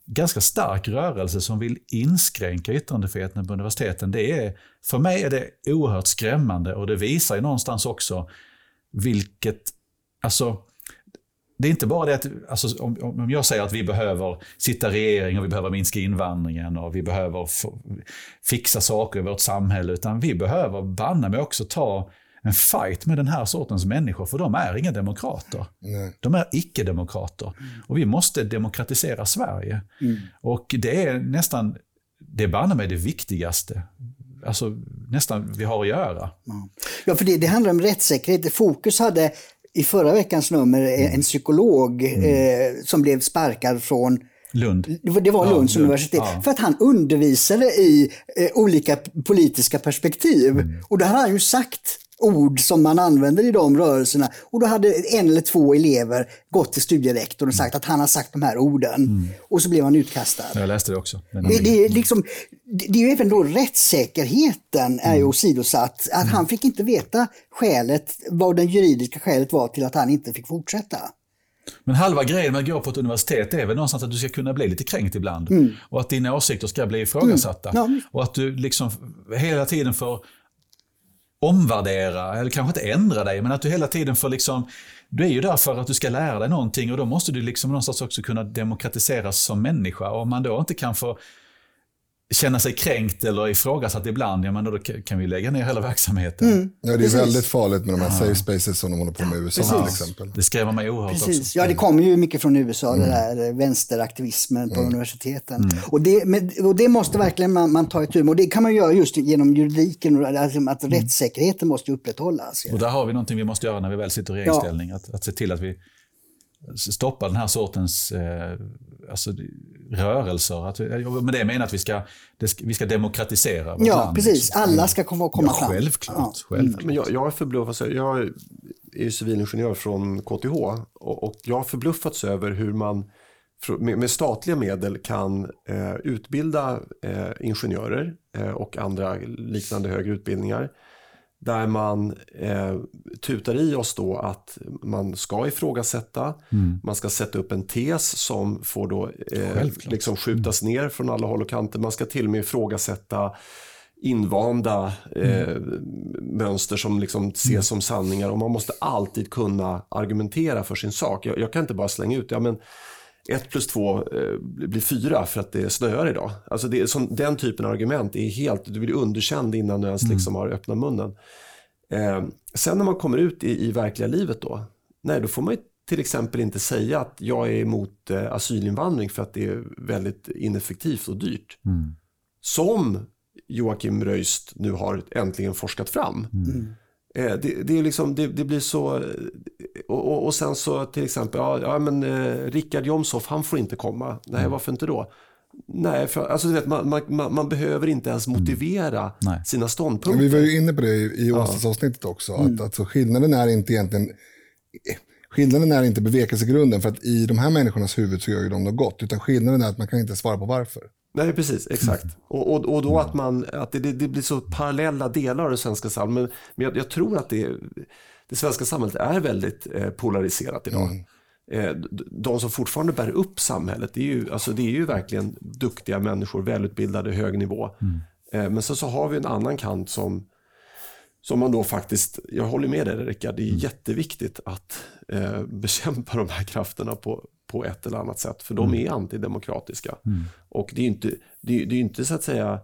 ganska stark rörelse som vill inskränka yttrandefriheten på universiteten. Det är, för mig är det oerhört skrämmande och det visar ju någonstans också vilket, alltså det är inte bara det att, alltså, om, om jag säger att vi behöver sitta regering och vi behöver minska invandringen och vi behöver fixa saker i vårt samhälle, utan vi behöver banne mig också ta en fight med den här sortens människor, för de är inga demokrater. Nej. De är icke-demokrater. Och vi måste demokratisera Sverige. Och det är nästan, det är banne mig det viktigaste, alltså nästan vi har att göra. Ja, för det, det handlar om rättssäkerhet. Fokus hade i förra veckans nummer en psykolog eh, som blev sparkad från Lund. det var, det var Ja, Lunds Lund. universitet. Ja. För att han undervisade i eh, olika politiska perspektiv. Mm. Och då hade han ju sagt ord som man använder i de rörelserna. Och då hade en eller två elever gått till studierektorn och sagt att han har sagt de här orden. Mm. Och så blev han utkastad. Jag läste det också. Det, det, är liksom, det, är ju även då rättssäkerheten är Mm. ju åsidosatt. Att han fick inte veta skälet, vad det juridiska skälet var till att han inte fick fortsätta. Men halva grejen med att gå på ett universitet är väl någonstans att du ska kunna bli lite kränkt ibland. Och att dina åsikter ska bli ifrågasatta. Ja. Och att du liksom hela tiden får omvärdera, eller kanske inte ändra dig, men att du hela tiden får liksom... Du är ju där för att du ska lära dig någonting och då måste du liksom någonstans också kunna demokratiseras som människa. Och om man då inte kan få känna sig kränkt eller ifrågasatt ibland, ja men då kan vi lägga ner hela verksamheten. Ja, det är Precis. väldigt farligt med de här safe spaces som de håller på med i USA till exempel. Det skrämmer mig oerhört Precis. också. Ja, det kommer ju mycket från USA, Mm. det där vänsteraktivismen på universiteten. Och, det, men, och det måste verkligen man, man ta itu med. Och det kan man göra just genom juridiken, och alltså att Mm. rättssäkerheten måste upprätthållas. Och där har vi någonting vi måste göra när vi väl sitter i regeringsställning. Att, att se till att vi stoppar den här sortens eh, alltså, rörelser. Att, med det menar jag att vi ska, vi ska demokratisera vårt Ja, land. precis. liksom. Alla ska komma, komma Ja, fram. självklart. Ja. självklart. Men jag, jag är förbluffad. Jag, är ju civilingenjör från KTH och, och jag har förbluffats över hur man med, med statliga medel kan eh, utbilda eh, ingenjörer eh, och andra liknande högre utbildningar där man eh, tutar i oss då att man ska ifrågasätta, mm. man ska sätta upp en tes som får då eh, liksom skjutas mm. ner från alla håll och kanter. Man ska till och med ifrågasätta invanda eh, mm. mönster som liksom ses mm. som sanningar och man måste alltid kunna argumentera för sin sak. Jag, jag kan inte bara slänga ut, ja men ett plus två eh, blir fyra för att det snöar idag. Alltså det som, den typen av argument är helt, du blir underkänd innan du ens mm. liksom har öppnat munnen. Eh, sen när man kommer ut i, i verkliga livet då, nej då får man till exempel inte säga att jag är emot eh, asylinvandring för att det är väldigt ineffektivt och dyrt. Mm. Som Joakim Röist nu har äntligen forskat fram. Mm. Eh, det, det, är liksom, det, det blir så... Och, och, och, sen så till exempel, ja, ja men eh, Richard Jomshoff, han får inte komma. Nej, mm. varför inte då? Nej, för, alltså, vet, man, man, man, behöver inte ens mm. motivera mm. sina ståndpunkter. Vi var ju inne på det i, i avsnittet också. Mm. Att, alltså, skillnaden är inte egentligen... Skillnaden är inte bevekelsegrunden, för att i de här människornas huvud så gör ju de något gott. Utan skillnaden är att man kan inte svara på varför. Nej, precis. Exakt. Och, och, och då att, man, att det, det, blir så parallella delar av det svenska samhället. Men, men jag, jag, tror att det, det svenska samhället är väldigt eh, polariserat idag. Mm. Eh, de som fortfarande bär upp samhället, det är ju, alltså, det är ju verkligen duktiga människor, välutbildade, hög nivå. Mm. Eh, men sen så har vi en annan kant som, som man då faktiskt, jag håller med dig Rickard, det är mm. jätteviktigt att eh, bekämpa de här krafterna på, på ett eller annat sätt. För de mm. är antidemokratiska. Mm. Och det är inte, det, det är inte så att säga,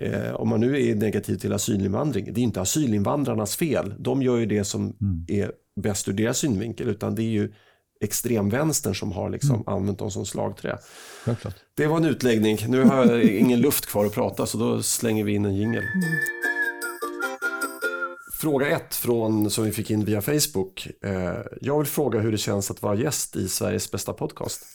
eh, om man nu är negativ till asylinvandring, det är inte asylinvandrarnas fel. De gör ju det som mm. är bäst ur deras synvinkel, utan det är ju extremvänstern som har liksom mm. använt dem som slagträ. Självklart. Det var en utläggning. Nu har jag ingen luft kvar att prata så då slänger vi in en jingel. Mm. Fråga ett från, som vi fick in via Facebook. Eh, jag vill fråga hur det känns att vara gäst i Sveriges bästa podcast.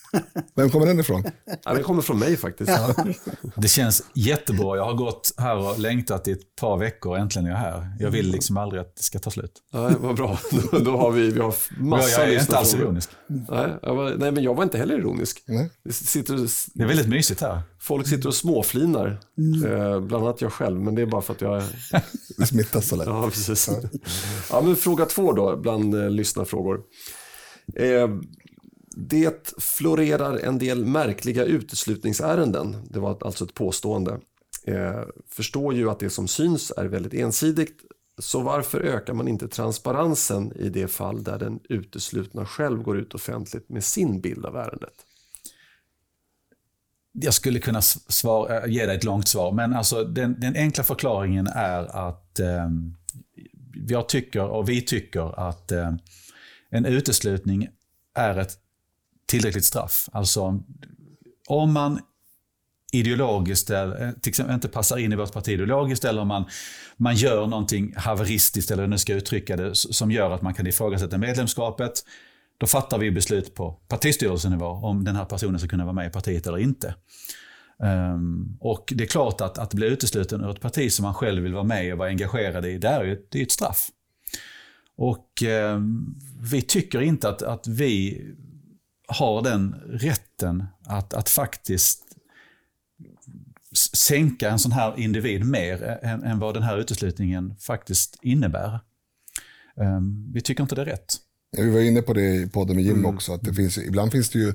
Vem kommer den ifrån? Ja, den kommer från mig faktiskt. Ja. Det känns jättebra. Jag har gått här och längtat i ett par veckor och äntligen är jag här. Jag vill liksom aldrig att det ska ta slut. Ja, vad bra. Då, har vi, vi har massa Jag är inte alls ironisk. Nej, var, nej, men jag var inte heller ironisk. Nej. Det, sitter, det är väldigt mysigt här. Folk sitter och småflinar. Mm. Eh, bland annat jag själv, men det är bara för att jag... Vi smittas så lätt. Ja, precis. Ja, men fråga två då, bland eh, lyssnarfrågor. Eh, det florerar en del märkliga uteslutningsärenden. Det var alltså ett påstående. Eh, förstår ju att det som syns är väldigt ensidigt. Så varför ökar man inte transparensen i det fall där den uteslutna själv går ut offentligt med sin bild av ärendet? Jag skulle kunna svara, eh, ge dig ett långt svar, men alltså den, den enkla förklaringen är att eh, jag tycker, och vi tycker, att eh, en uteslutning är ett tillräckligt straff. Alltså, om man ideologiskt eh, till exempel inte passar in i vårt parti ideologiskt eller om man, man gör någonting haveristiskt, eller hur nu ska uttrycka det, som gör att man kan ifrågasätta medlemskapet. Då fattar vi beslut på partistyrelsenivå om den här personen ska kunna vara med i partiet eller inte. Um, och det är klart att, att bli utesluten ur ett parti som man själv vill vara med och vara engagerad i, det är ju det är ett straff. Och um, vi tycker inte att, att vi har den rätten att, att faktiskt sänka en sån här individ mer än, än vad den här uteslutningen faktiskt innebär. Um, vi tycker inte det är rätt. Vi var inne på det i podden med Jim mm. också, att det finns, ibland finns det ju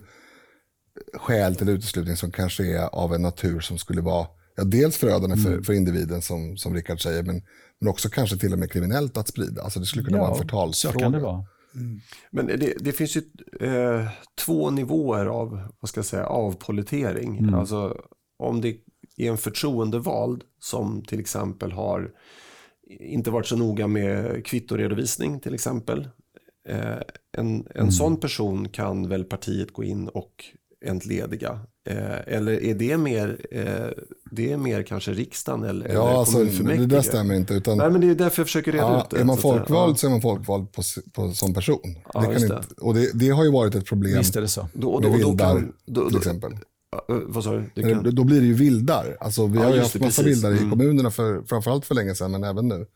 skäl till uteslutning som kanske är av en natur som skulle vara ja, dels förödande mm. för, för individen som, som Rickard säger, men, men också kanske till och med kriminellt att sprida. Alltså det skulle kunna ja, vara en förtalsfråga. Så kan det vara. Mm. Men det, det, finns ju eh, två nivåer av vad ska jag säga, avpolitering. Mm. Alltså, om det är en förtroendevald som till exempel har inte varit så noga med kvittoredovisning till exempel. Eh, en en mm. sån person kan väl partiet gå in och entlediga? Eh, eller är det mer, eh, det är mer kanske riksdagen eller, ja, eller alltså, Det där stämmer inte. Utan, Nej, men det är därför jag försöker reda ja, ut det. Är man folkvald så är man folkvald på, på, som person. Ja, det kan inte, och det, det, har ju varit ett problem Visst är det så. Då, då, med vildar kan, då, till exempel. Uh, vad sa du? Kan... Då blir det ju vildar. Alltså, vi ja, har ju haft massa vildar i mm. kommunerna, för, framförallt för länge sedan, men även nu.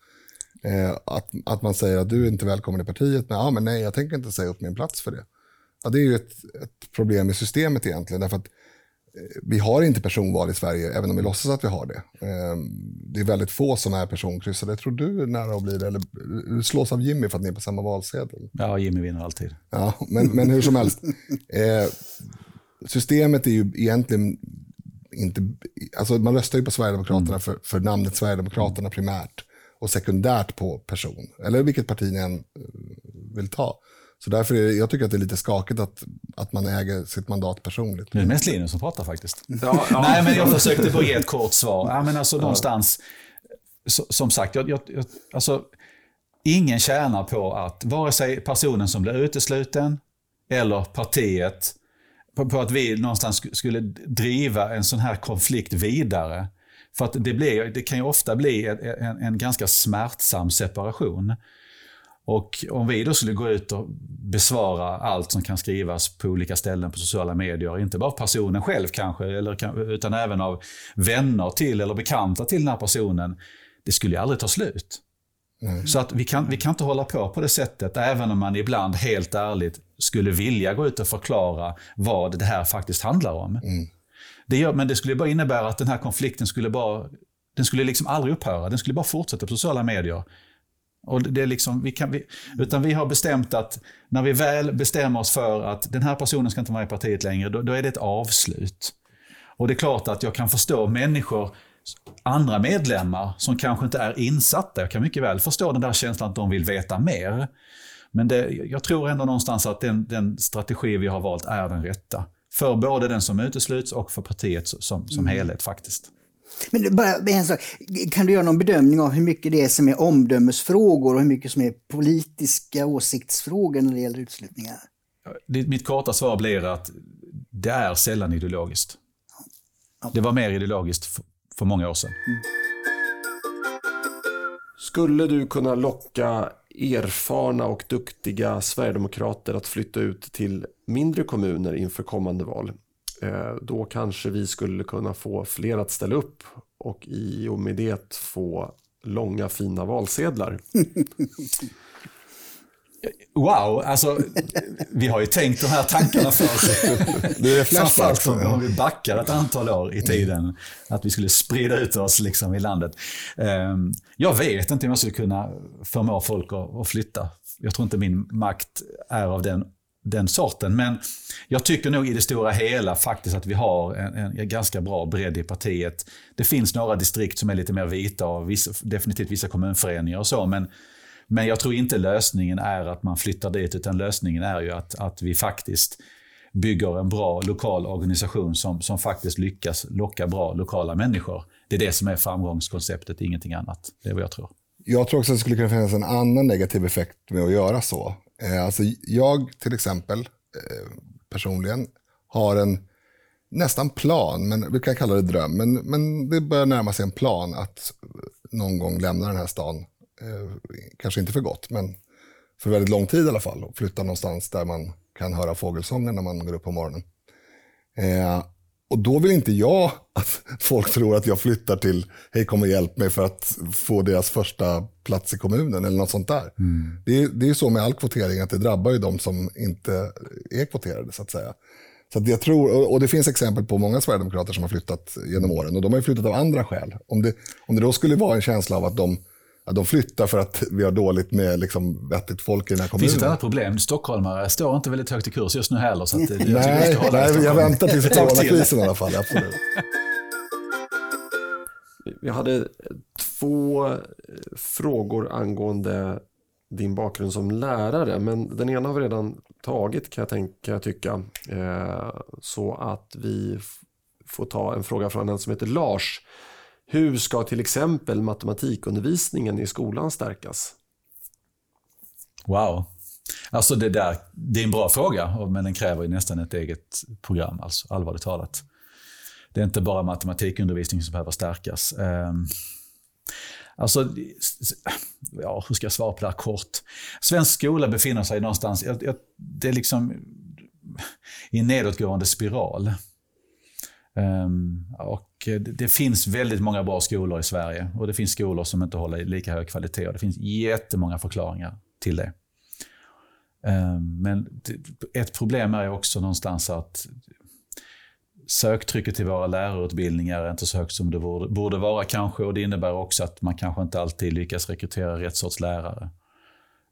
Eh, att, att man säger att du är inte välkommen i partiet, men, ja, men nej, jag tänker inte säga upp min plats för det. Ja, det är ju ett, ett problem i systemet egentligen, därför att eh, vi har inte personval i Sverige, även om vi låtsas att vi har det. Eh, det är väldigt få som är personkryssade. Tror du är nära att bli det? Eller du slås av Jimmy för att ni är på samma valsedel? Ja, Jimmy vinner alltid. Ja, men, men hur som helst. Eh, systemet är ju egentligen inte... Alltså man röstar ju på Sverigedemokraterna mm. för, för namnet Sverigedemokraterna primärt och sekundärt på person. Eller vilket parti ni än eh, vill ta. Så därför är det, jag tycker att det är lite skakigt att, att man äger sitt mandat personligt. Det är mest Linus som pratar faktiskt. Ja, ja. Nej, men jag försökte bara ge ett kort svar. Ja, men alltså någonstans, så, som sagt, jag, jag, jag, alltså, ingen tjänar på att vare sig personen som blir utesluten eller partiet på, på, att vi någonstans skulle driva en sån här konflikt vidare. För att det, blir, det kan ju ofta bli en, en, en, ganska smärtsam separation. Och om vi då skulle gå ut och besvara allt som kan skrivas på olika ställen på sociala medier, inte bara av personen själv kanske, eller, utan även av vänner till eller bekanta till den här personen, det skulle ju aldrig ta slut. Mm. Så att vi kan, vi kan inte hålla på på det sättet, även om man ibland helt ärligt skulle vilja gå ut och förklara vad det här faktiskt handlar om. Mm. Det gör, men det skulle bara innebära att den här konflikten skulle bara, den skulle liksom aldrig upphöra. Den skulle bara fortsätta på sociala medier. Och det är liksom, vi kan, vi, utan vi har bestämt att när vi väl bestämmer oss för att den här personen ska inte vara i partiet längre, då, då är det ett avslut. Och det är klart att jag kan förstå människor andra medlemmar som kanske inte är insatta. Jag kan mycket väl förstå den där känslan att de vill veta mer. Men det, jag tror ändå någonstans att den, den, strategi vi har valt är den rätta. För både den som utesluts och för partiet som, som mm. helhet faktiskt. Men bara en sak, kan du göra någon bedömning av hur mycket det är som är omdömesfrågor och hur mycket som är politiska åsiktsfrågor när det gäller uteslutningar? Mitt korta svar blir att det är sällan ideologiskt. Det var mer ideologiskt för många år sedan. Mm. Skulle du kunna locka erfarna och duktiga sverigedemokrater att flytta ut till mindre kommuner inför kommande val? Eh, då kanske vi skulle kunna få fler att ställa upp och i och med det få långa fina valsedlar. Wow, alltså vi har ju tänkt de här tankarna förr. Framförallt om vi backar ett antal år i tiden. Att vi skulle sprida ut oss liksom i landet. Ehm, jag vet inte om jag skulle kunna förmå folk att flytta. Jag tror inte min makt är av den, den sorten. Men jag tycker nog i det stora hela faktiskt att vi har en, en ganska bra bredd i partiet. Det finns några distrikt som är lite mer vita och vissa, definitivt vissa kommunföreningar och så. Men men jag tror inte lösningen är att man flyttar dit, utan lösningen är ju att, att vi faktiskt bygger en bra lokal organisation som, som faktiskt lyckas locka bra lokala människor. Det är det som är framgångskonceptet, ingenting annat. Det är vad jag tror. Jag tror också att det skulle kunna finnas en annan negativ effekt med att göra så. Eh, alltså jag till exempel eh, personligen har en nästan plan, men vi kan kalla det dröm, men, men det börjar närma sig en plan att någon gång lämna den här stan eh, kanske inte för gott, men för väldigt lång tid i alla fall. Och flytta någonstans där man kan höra fågelsången när man går upp på morgonen. Eh, och då vill inte jag att folk tror att jag flyttar till Hej kom och hjälp mig för att få deras första plats i kommunen eller något sånt där. Mm. Det, är, det är så med all kvotering att det drabbar ju de som inte är kvoterade så att säga. Så att jag tror, och det finns exempel på många sverigedemokrater som har flyttat genom åren och de har flyttat av andra skäl. Om det, om det då skulle vara en känsla av att de Ja, de flyttar för att vi har dåligt med liksom, vettigt folk i den här kommunen. Det finns ett annat problem. Stockholmare står inte väldigt högt i kurs just nu heller. Så att jag nej, nej jag väntar tills coronakrisen i alla fall. Absolut. Vi hade två eh, frågor angående din bakgrund som lärare, men den ena har vi redan tagit kan jag, tänka, kan jag tycka. Eh, så att vi får ta en fråga från en som heter Lars hur ska till exempel matematikundervisningen i skolan stärkas? Wow. Alltså det där, det är en bra fråga, men den kräver nästan ett eget program, alltså allvarligt talat. Det är inte bara matematikundervisning som behöver stärkas. Ehm, alltså, ja, hur ska jag svara på det här kort? Svensk skola befinner sig någonstans, det är liksom i en nedåtgående spiral. Ehm, och Eh, det, finns väldigt många bra skolor i Sverige och det finns skolor som inte håller lika hög kvalitet och det finns jättemånga förklaringar till det. Eh, men ett problem är också någonstans att söktrycket till våra lärarutbildningar är inte så högt som det borde vara kanske och det innebär också att man kanske inte alltid lyckas rekrytera rätt sorts lärare.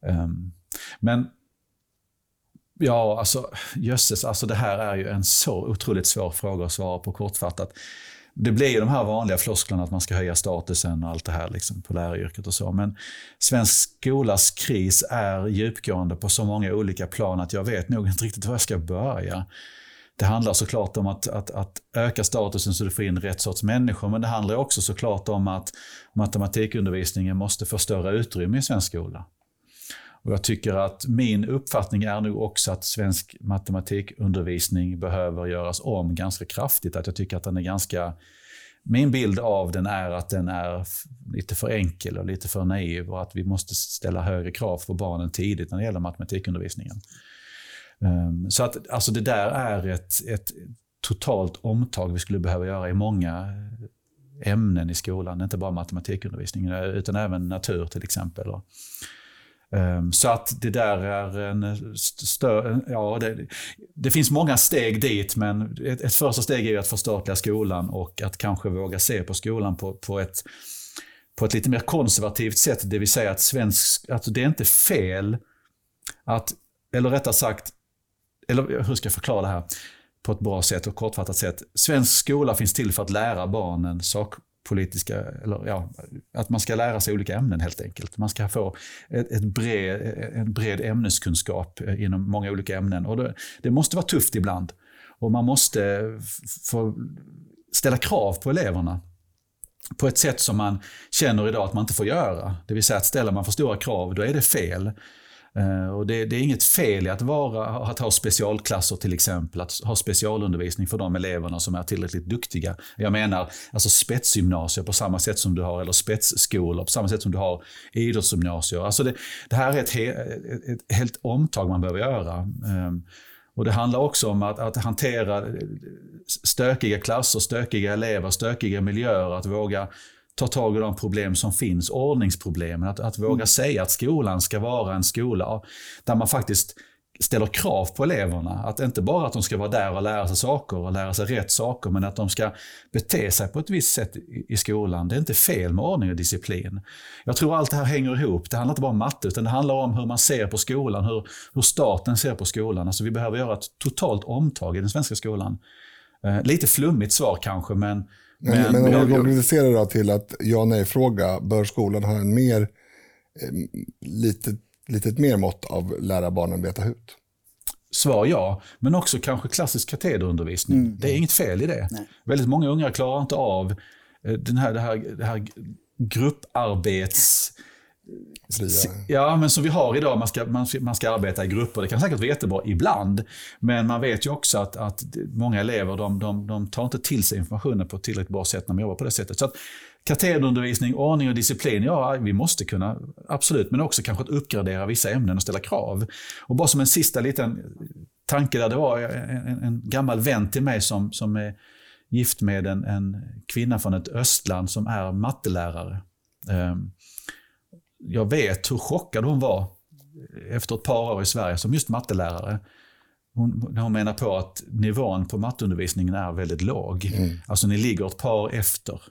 Eh, men ja, alltså jösses, alltså det här är ju en så otroligt svår fråga att svara på kortfattat. Det blir ju de här vanliga flosklerna att man ska höja statusen och allt det här liksom på läraryrket och så. Men svensk skolas kris är djupgående på så många olika plan att jag vet nog inte riktigt var jag ska börja. Det handlar såklart om att, att, att öka statusen så du får in rätt sorts människor, men det handlar också såklart om att matematikundervisningen måste få större utrymme i svensk skola. Och jag tycker att min uppfattning är nog också att svensk matematikundervisning behöver göras om ganska kraftigt. Att jag tycker att den är ganska... Min bild av den är att den är lite för enkel och lite för naiv och att vi måste ställa högre krav på barnen tidigt när det gäller matematikundervisningen. Ehm, så att alltså det där är ett, ett totalt omtag vi skulle behöva göra i många ämnen i skolan. Inte bara matematikundervisningen utan även natur till exempel. Ehm, så att det där är en större... Ja, det, det, finns många steg dit, men ett, ett första steg är att förstatliga skolan och att kanske våga se på skolan på, på, ett, på ett lite mer konservativt sätt. Det vill säga att svensk... Alltså det är inte fel att... Eller rättare sagt, eller hur ska jag förklara det här på ett bra sätt och kortfattat sätt. Svensk skola finns till för att lära barnen sak, politiska, eller ja, att man ska lära sig olika ämnen helt enkelt. Man ska få ett, ett bred, en bred ämneskunskap eh, inom många olika ämnen. Och det, det måste vara tufft ibland. Och man måste få ställa krav på eleverna på ett sätt som man känner idag att man inte får göra. Det vill säga att ställer man för stora krav, då är det fel. Eh, och det, det, är inget fel i att, vara, att ha specialklasser till exempel, att ha specialundervisning för de eleverna som är tillräckligt duktiga. Jag menar alltså spetsgymnasier på samma sätt som du har, eller spetsskolor på samma sätt som du har idrottsgymnasier. Alltså det, det här är ett, he, ett, ett helt omtag man behöver göra. Ehm, och Det handlar också om att, att hantera stökiga klasser, stökiga elever, stökiga miljöer, att våga ta tag i de problem som finns, ordningsproblemen. Att, att våga mm. säga att skolan ska vara en skola där man faktiskt ställer krav på eleverna. Att inte bara att de ska vara där och lära sig saker och lära sig rätt saker, men att de ska bete sig på ett visst sätt i skolan. Det är inte fel med ordning och disciplin. Jag tror allt det här hänger ihop. Det handlar inte bara om matte, utan det handlar om hur man ser på skolan, hur, hur staten ser på skolan. Alltså vi behöver göra ett totalt omtag i den svenska skolan. Eh, lite flummigt svar kanske, men men, men, men om vi konkretiserar då till att ja nej-fråga, bör skolan ha en mer, eh, litet, litet mer mått av lära barnen veta hut? Svar ja, men också kanske klassisk katederundervisning. Mm. Det är inget fel i det. Nej. Väldigt många unga klarar inte av eh, den här, det här, det här grupparbets Fria. Ja, men som vi har idag, man ska, man, man ska arbeta i grupper. Det kan säkert vara jättebra ibland. Men man vet ju också att, att många elever de, de, de tar inte till sig informationen på ett tillräckligt bra sätt när man jobbar på det sättet. Så att Katederundervisning, ordning och disciplin, ja vi måste kunna, absolut. Men också kanske att uppgradera vissa ämnen och ställa krav. Och bara som en sista liten tanke där, det var en, en gammal vän till mig som, som är gift med en, en kvinna från ett östland som är mattelärare. Um, jag vet hur chockad hon var efter ett par år i Sverige som just mattelärare. Hon, hon menar på att nivån på matteundervisningen är väldigt låg. Mm. Alltså ni ligger ett par efter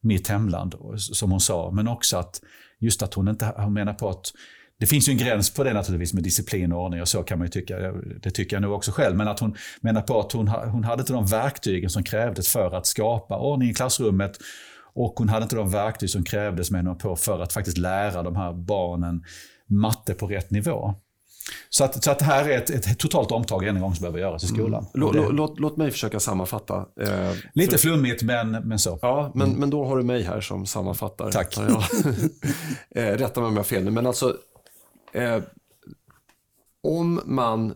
mitt hemland, som hon sa. Men också att just att hon inte, hon menar på att det finns ju en gräns på det naturligtvis med disciplin och ordning och så kan man ju tycka. Det tycker jag nog också själv. Men att hon menar på att hon, hon hade inte de verktygen som krävdes för att skapa ordning i klassrummet och hon hade inte de verktyg som krävdes menar på för att faktiskt lära de här barnen matte på rätt nivå. Så att, så att det här är ett, ett totalt omtag en gång som behöver göras i mm. skolan. Mm. Låt, låt, låt, mig försöka sammanfatta. Eh, Lite för... flummigt, men, men så. Ja, men, mm. men då har du mig här som sammanfattar. Tack. Ja. eh, rätta mig om jag har fel nu, men alltså eh, om man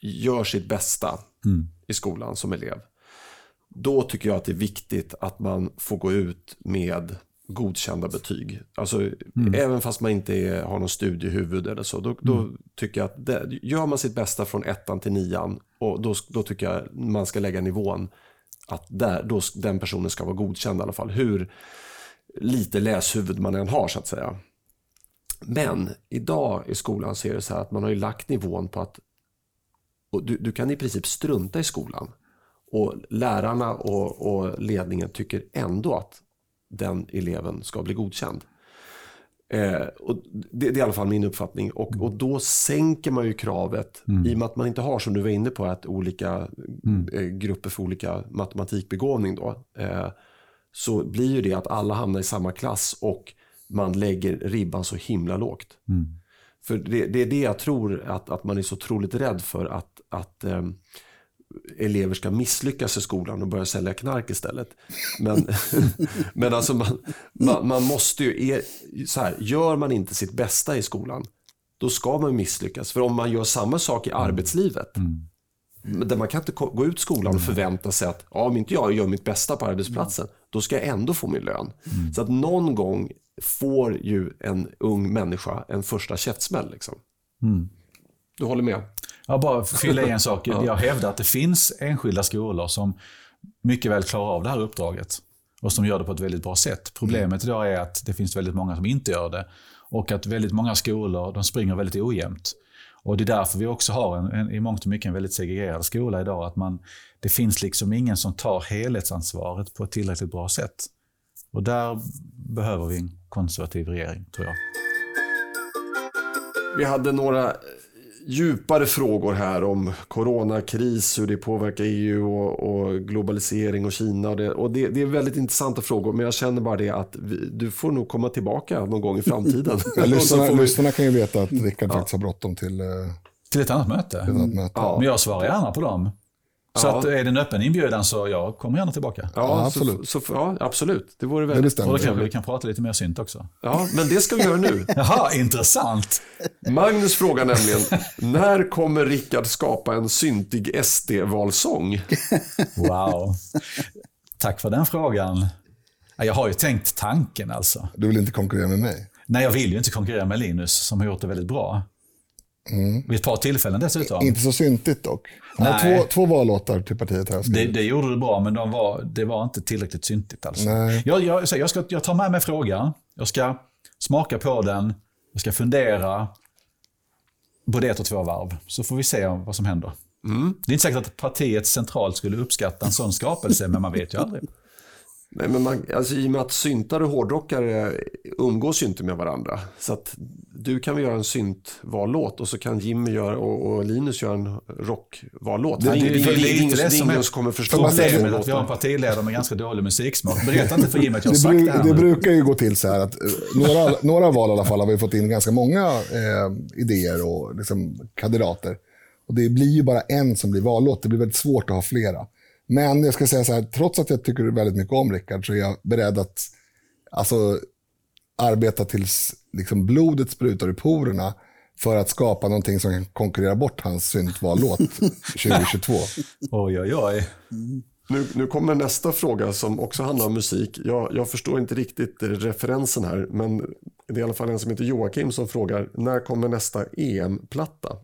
gör sitt bästa mm. i skolan som elev då tycker jag att det är viktigt att man får gå ut med godkända betyg. Alltså, mm. Även fast man inte är, har någon studiehuvud eller så. Då, då mm. tycker jag att det, gör man sitt bästa från ettan till nian och då, då tycker jag man ska lägga nivån att där, då, den personen ska vara godkänd i alla fall. Hur lite läshuvud man än har så att säga. Men idag i skolan så är det så här att man har ju lagt nivån på att du, du kan i princip strunta i skolan. Och lärarna och, och ledningen tycker ändå att den eleven ska bli godkänd. Eh, och det, det, är i alla fall min uppfattning. Och, och då sänker man ju kravet mm. i och med att man inte har, som du var inne på, att olika mm. eh, grupper för olika matematikbegåvning. Då, eh, så blir ju det att alla hamnar i samma klass och man lägger ribban så himla lågt. Mm. För det, det, är det jag tror att, att man är så otroligt rädd för att, att eh, elever ska misslyckas i skolan och börja sälja knark istället. Men, men alltså man, man, man måste ju, är, så här, gör man inte sitt bästa i skolan, då ska man misslyckas. För om man gör samma sak i arbetslivet, mm. Där man kan inte gå ut skolan och förvänta sig att ja, om inte jag gör mitt bästa på arbetsplatsen, då ska jag ändå få min lön. Mm. Så att någon gång får ju en ung människa en första käftsmäll. Liksom. Mm. Du håller med? Ja, bara fylla i en sak. Jag hävdar att det finns enskilda skolor som mycket väl klarar av det här uppdraget och som gör det på ett väldigt bra sätt. Problemet idag är att det finns väldigt många som inte gör det och att väldigt många skolor de springer väldigt ojämnt. Och Det är därför vi också har en, en, i mångt och mycket en väldigt segregerad skola idag. Att man, det finns liksom ingen som tar helhetsansvaret på ett tillräckligt bra sätt. Och där behöver vi en konservativ regering, tror jag. Vi hade några djupare frågor här om coronakris, hur det påverkar EU och, och globalisering och Kina. Och, det, och det, det, är väldigt intressanta frågor, men jag känner bara det att vi, du får nog komma tillbaka någon gång i framtiden. lyssnarna, vi... lyssnarna kan ju veta att Rickard ja. faktiskt har bråttom till, eh, till ett annat möte. Ett annat möte. Ja. Men jag svarar gärna på dem. Så ja. att är det en öppen inbjudan så jag kommer gärna tillbaka. Ja, ja absolut. Så, så, ja, absolut. Det vore väldigt det Och då kan vi kan prata lite mer synt också. Ja, men det ska vi göra nu. Jaha, intressant. Magnus frågar nämligen, när kommer Rickard skapa en syntig SD-valsång? Wow. Tack för den frågan. Jag har ju tänkt tanken alltså. Du vill inte konkurrera med mig? Nej, jag vill ju inte konkurrera med Linus som har gjort det väldigt bra. Mm. Vid ett par tillfällen dessutom. Inte så syntigt dock. Han har två, två vallåtar till partiet här. Det, det gjorde det bra, men de var, det var inte tillräckligt syntigt. Alltså. Nej. Jag, jag, jag, ska, jag tar med mig frågan. Jag ska smaka på den. Jag ska fundera. Både ett och två varv. Så får vi se vad som händer. Mm. Det är inte säkert att partiet centralt skulle uppskatta en sån skapelse, men man vet ju aldrig. Nej, men man, alltså, I och med att syntare och hårdrockare umgås ju inte med varandra. Så att du kan väl göra en syntvallåt och så kan Jimmy göra, och, och Linus göra en rockvallåt. Det, det, det, det, är inte det som är kommer förstå problemet att vi har en partiledare med ganska dålig musiksmak. Berätta inte för Jimmy att jag har sagt det här. Det brukar ju gå till så här att eh, några, några val i alla fall har vi fått in ganska många eh, idéer och liksom, kandidater. Och det blir ju bara en som blir vallåt. Det blir väldigt svårt att ha flera. Men jag ska säga så här, trots att jag tycker väldigt mycket om Rickard så är jag beredd att alltså, arbeta tills liksom, blodet sprutar i porerna för att skapa någonting som kan konkurrera bort hans syntvallåt 2022. oj, oj, oj. Nu, nu kommer nästa fråga som också handlar om musik. Jag, jag förstår inte riktigt referensen här, men det är i alla fall en som heter Joakim som frågar, när kommer nästa EM-platta?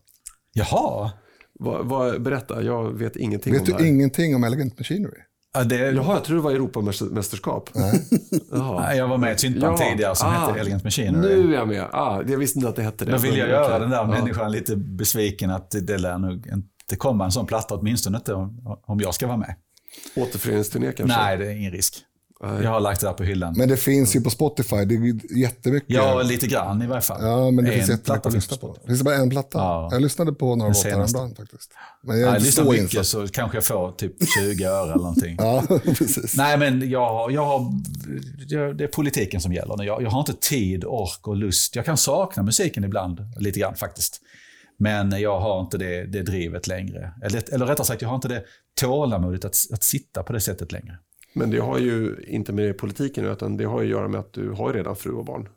Jaha. Vad, vad, berätta, jag vet ingenting vet om det. Vet du ingenting om Elegant Machinery? Ja, det... Jaha, jag tror det var Europamästerskap. Nej. jag var med i ett syntband ja. tidigare som ah, hette Elegant Machinery. Nu är jag med. Ah, jag visste inte att det hette det. Då vill jag göra den där ja. människan lite besviken att det lär nog inte komma en sån platta, åtminstone inte om jag ska vara med. Återföreningsturné kanske? Nej, det är ingen risk. Jag har lagt det där på hyllan. Men det finns ju på Spotify. Det är jättemycket. Ja, lite grann i varje fall. Ja, men det en finns jättemycket att lyssna på. Det finns bara en platta. Ja. Jag lyssnade på några låtar häromdagen faktiskt. Men jag, ja, jag lyssnar mycket insatt. så kanske jag får typ 20 öre eller någonting. ja, precis. Nej, men jag, jag har, det är politiken som gäller. Jag, jag har inte tid, ork och lust. Jag kan sakna musiken ibland, lite grann faktiskt. Men jag har inte det, det drivet längre. Eller, eller rättare sagt, jag har inte det tålamodet att, att sitta på det sättet längre. Men det har ju inte med politiken utan det har att göra med att du har redan fru och barn.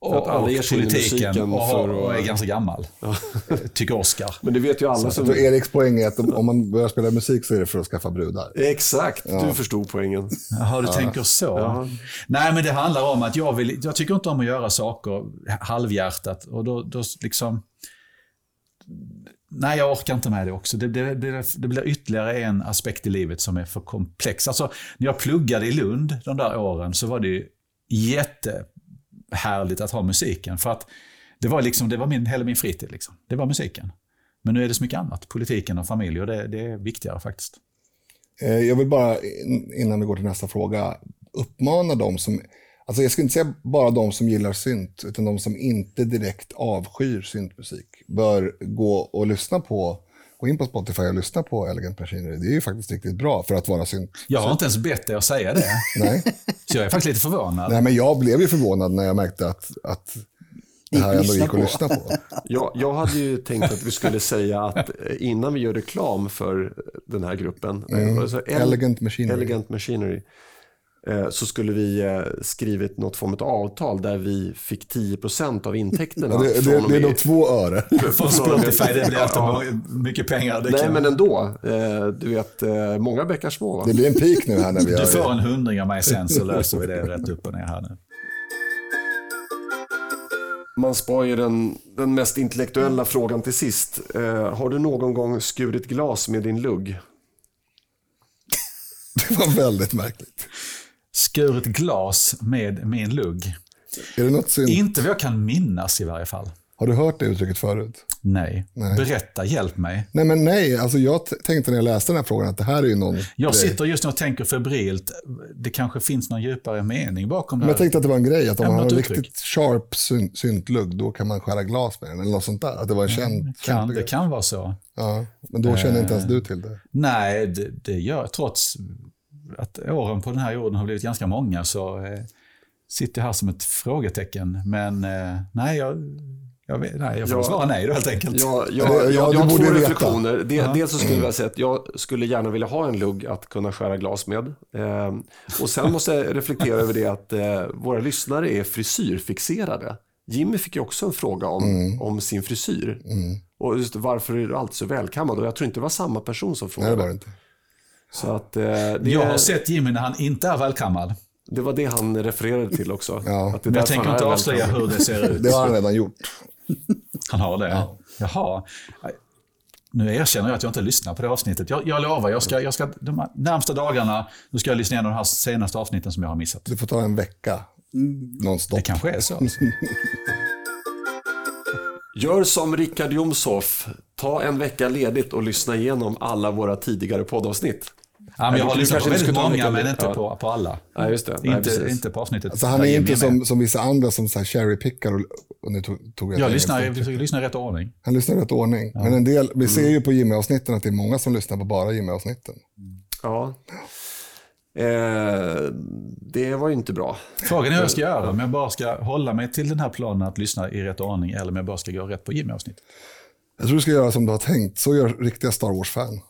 Och, att alla och politiken och, har, och är ganska gammal. Tycker Oscar. Men det vet ju alla. som... Eriks poäng är att om man börjar spela musik så är det för att skaffa brudar. Exakt, ja. du förstod poängen. Jaha, du ja. tänker så. Ja. Nej, men det handlar om att jag, vill, jag tycker inte om att göra saker halvhjärtat. Och då, då liksom Nej, jag orkar inte med det också. Det, det, det, det blir ytterligare en aspekt i livet som är för komplex. Alltså, när jag pluggade i Lund de där åren så var det ju jättehärligt att ha musiken. För att det var, liksom, det var min, hela min fritid. Liksom. Det var musiken. Men nu är det så mycket annat. Politiken och familj och det, det är viktigare faktiskt. Eh, jag vill bara, innan vi går till nästa fråga, uppmana dem som, alltså jag skulle inte säga bara de som gillar synt, utan de som inte direkt avskyr syntmusik, bör gå och lyssna på, gå in på Spotify och lyssna på Elegant Machinery. Det är ju faktiskt riktigt bra för att vara synt. Jag har inte ens bett dig att säga det. Nej. Så jag är faktiskt lite förvånad. Nej, men jag blev ju förvånad när jag märkte att, att det här ändå gick att lyssna på. Jag, jag hade ju tänkt att vi skulle säga att eh, innan vi gör reklam för den här gruppen, eh, alltså El- Elegant Machinery. Elegant Machinery, så skulle vi eh, skrivit något form av avtal där vi fick 10% av intäkterna. Ja, det, det, det är då två öre. Från Spotify, det blir alltid mycket pengar. Det Nej, kan- men ändå. Eh, du vet, eh, många bäckar små. Va? Det blir en peak nu här när vi Du får gör en hundring av mig sen så löser vi det rätt upp och ner här nu. Man spar ju den, den mest intellektuella frågan till sist. Eh, har du någon gång skurit glas med din lugg? Det var väldigt märkligt. Skurit glas med min lugg. Är det något synt? Inte vad jag kan minnas i varje fall. Har du hört det uttrycket förut? Nej. Nej. Berätta, hjälp mig. Nej, men nej. Alltså jag tänkte när jag läste den här frågan att det här är ju någon Jag grej. sitter just nu och tänker febrilt. Det kanske finns någon djupare mening bakom det Men här. jag tänkte att det var en grej, att om man har en riktigt sharp syn- syntlugg, då kan man skära glas med den, eller något sånt där. Att det var en känd, kan, känd det grej. kan vara så. Ja, men då känner inte ens Eh. du till det. Nej, det, det gör trots att åren på den här jorden har blivit ganska många så eh, sitter jag här som ett frågetecken. Men eh, nej, jag, jag, vet, nej, jag får Ja. svara nej då helt enkelt. Jag, Ja, jag, ja, jag, du jag har borde två reflektioner. De, Dels så skulle jag vilja säga att jag skulle gärna vilja ha en lugg att kunna skära glas med. Eh, och sen måste jag reflektera över det att eh, våra lyssnare är frisyrfixerade. Jimmy fick ju också en fråga om, Mm. om sin frisyr. Och just varför är du alltid så välkammad? Och jag tror inte det var samma person som Nej, frågade. det var det inte. Så att, eh, det, Jag har sett Jimmy när han inte är välkammad. det var det han refererade till också. Ja. Att det är Men jag tänker inte är avslöja hur det ser ut. Det har han redan gjort. Han har det? Jaha. Nu erkänner jag att jag inte lyssnar på det avsnittet. Jag, jag lovar, jag ska, jag ska, de närmsta dagarna nu ska jag lyssna igenom de här senaste avsnitten som jag har missat. Du får ta en vecka nonstop. Det kanske är så. Gör som Rickard Jomshoff. Ta en vecka ledigt och lyssna igenom alla våra tidigare poddavsnitt. Ja, men jag har lyssnat på väldigt många, men inte ja. på, på alla. Nej, just det. Nej, Inte, precis. inte på avsnittet. Alltså, han är inte som, som vissa andra som så här cherrypickar och, och nu tog, tog jag Jag lyssnar, jag uttryck. försöker lyssna i rätt ordning. Han lyssnar i rätt ordning. Men en del, vi ser ju på Jimmy-avsnitten att det är många som lyssnar på bara Jimmy-avsnitten. Ja. Eh, det var ju inte bra. Frågan är hur jag ska göra. Om jag bara ska hålla mig till den här planen att lyssna i rätt ordning eller om jag bara ska gå rätt på Jimmy-avsnitt. Jag tror du ska göra som du har tänkt. Så gör riktiga Star Wars-fan.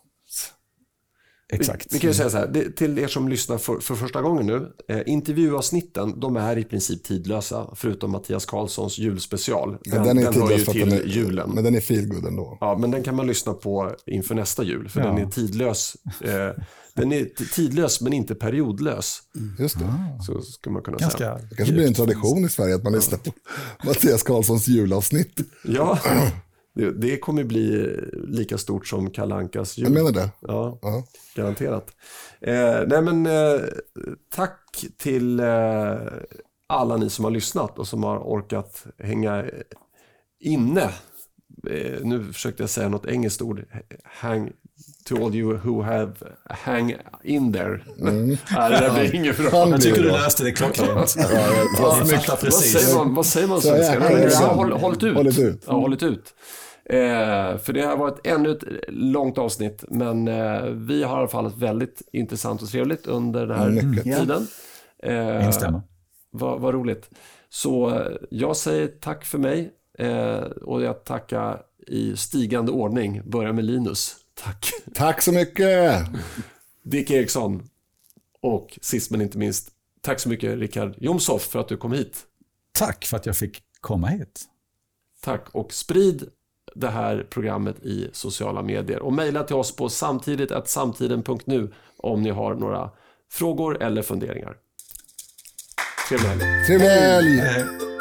Exakt. Vi kan ju säga så här, det, till er som lyssnar för, för första gången nu. Eh, intervjuavsnitten, de är i princip tidlösa. Förutom Mattias Karlssons julspecial. Den, Men den är den hör ju till den är, julen. Men den är feelgood ändå. Ja, men den kan man lyssna på inför nästa jul. För Ja. den är tidlös. Eh, den är tidlös men inte periodlös. Just det. Så ska man kunna säga. Ganska Det kanske blir en tradition i Sverige att man lyssnar på Mattias Karlssons julavsnitt. Ja, det, det kommer bli lika stort som Kalle Ankas jul. Jag menar det. Ja, Ja. garanterat. Eh, nej men eh, tack till eh, alla ni som har lyssnat och som har orkat hänga inne. Eh, nu försökte jag säga något engelskt ord. Hang to all you who have hang in there. Nej, det där blir inget bra. Jag tycker du löste det klockrent. Ja, Jag vad säger man, vad säger man Så svenska? hållit ut. Hållit ut. Ja, hållit ut. Eh, för det har varit ännu ett långt avsnitt, men eh, vi har i alla fall väldigt intressant och trevligt under den här Mycket. tiden. Eh, Instämmer. Vad, vad roligt. Så eh, jag säger tack för mig eh, och jag tackar i stigande ordning. Börjar med Linus. Tack. Tack så mycket! Dick Eriksson. Och sist men inte minst, tack så mycket Rickard Jomshoff för att du kom hit. Tack för att jag fick komma hit. Tack och sprid det här programmet i sociala medier. Och mejla till oss på samtidigt att samtiden.nu om ni har några frågor eller funderingar. Trevlig helg. Trevlig helg!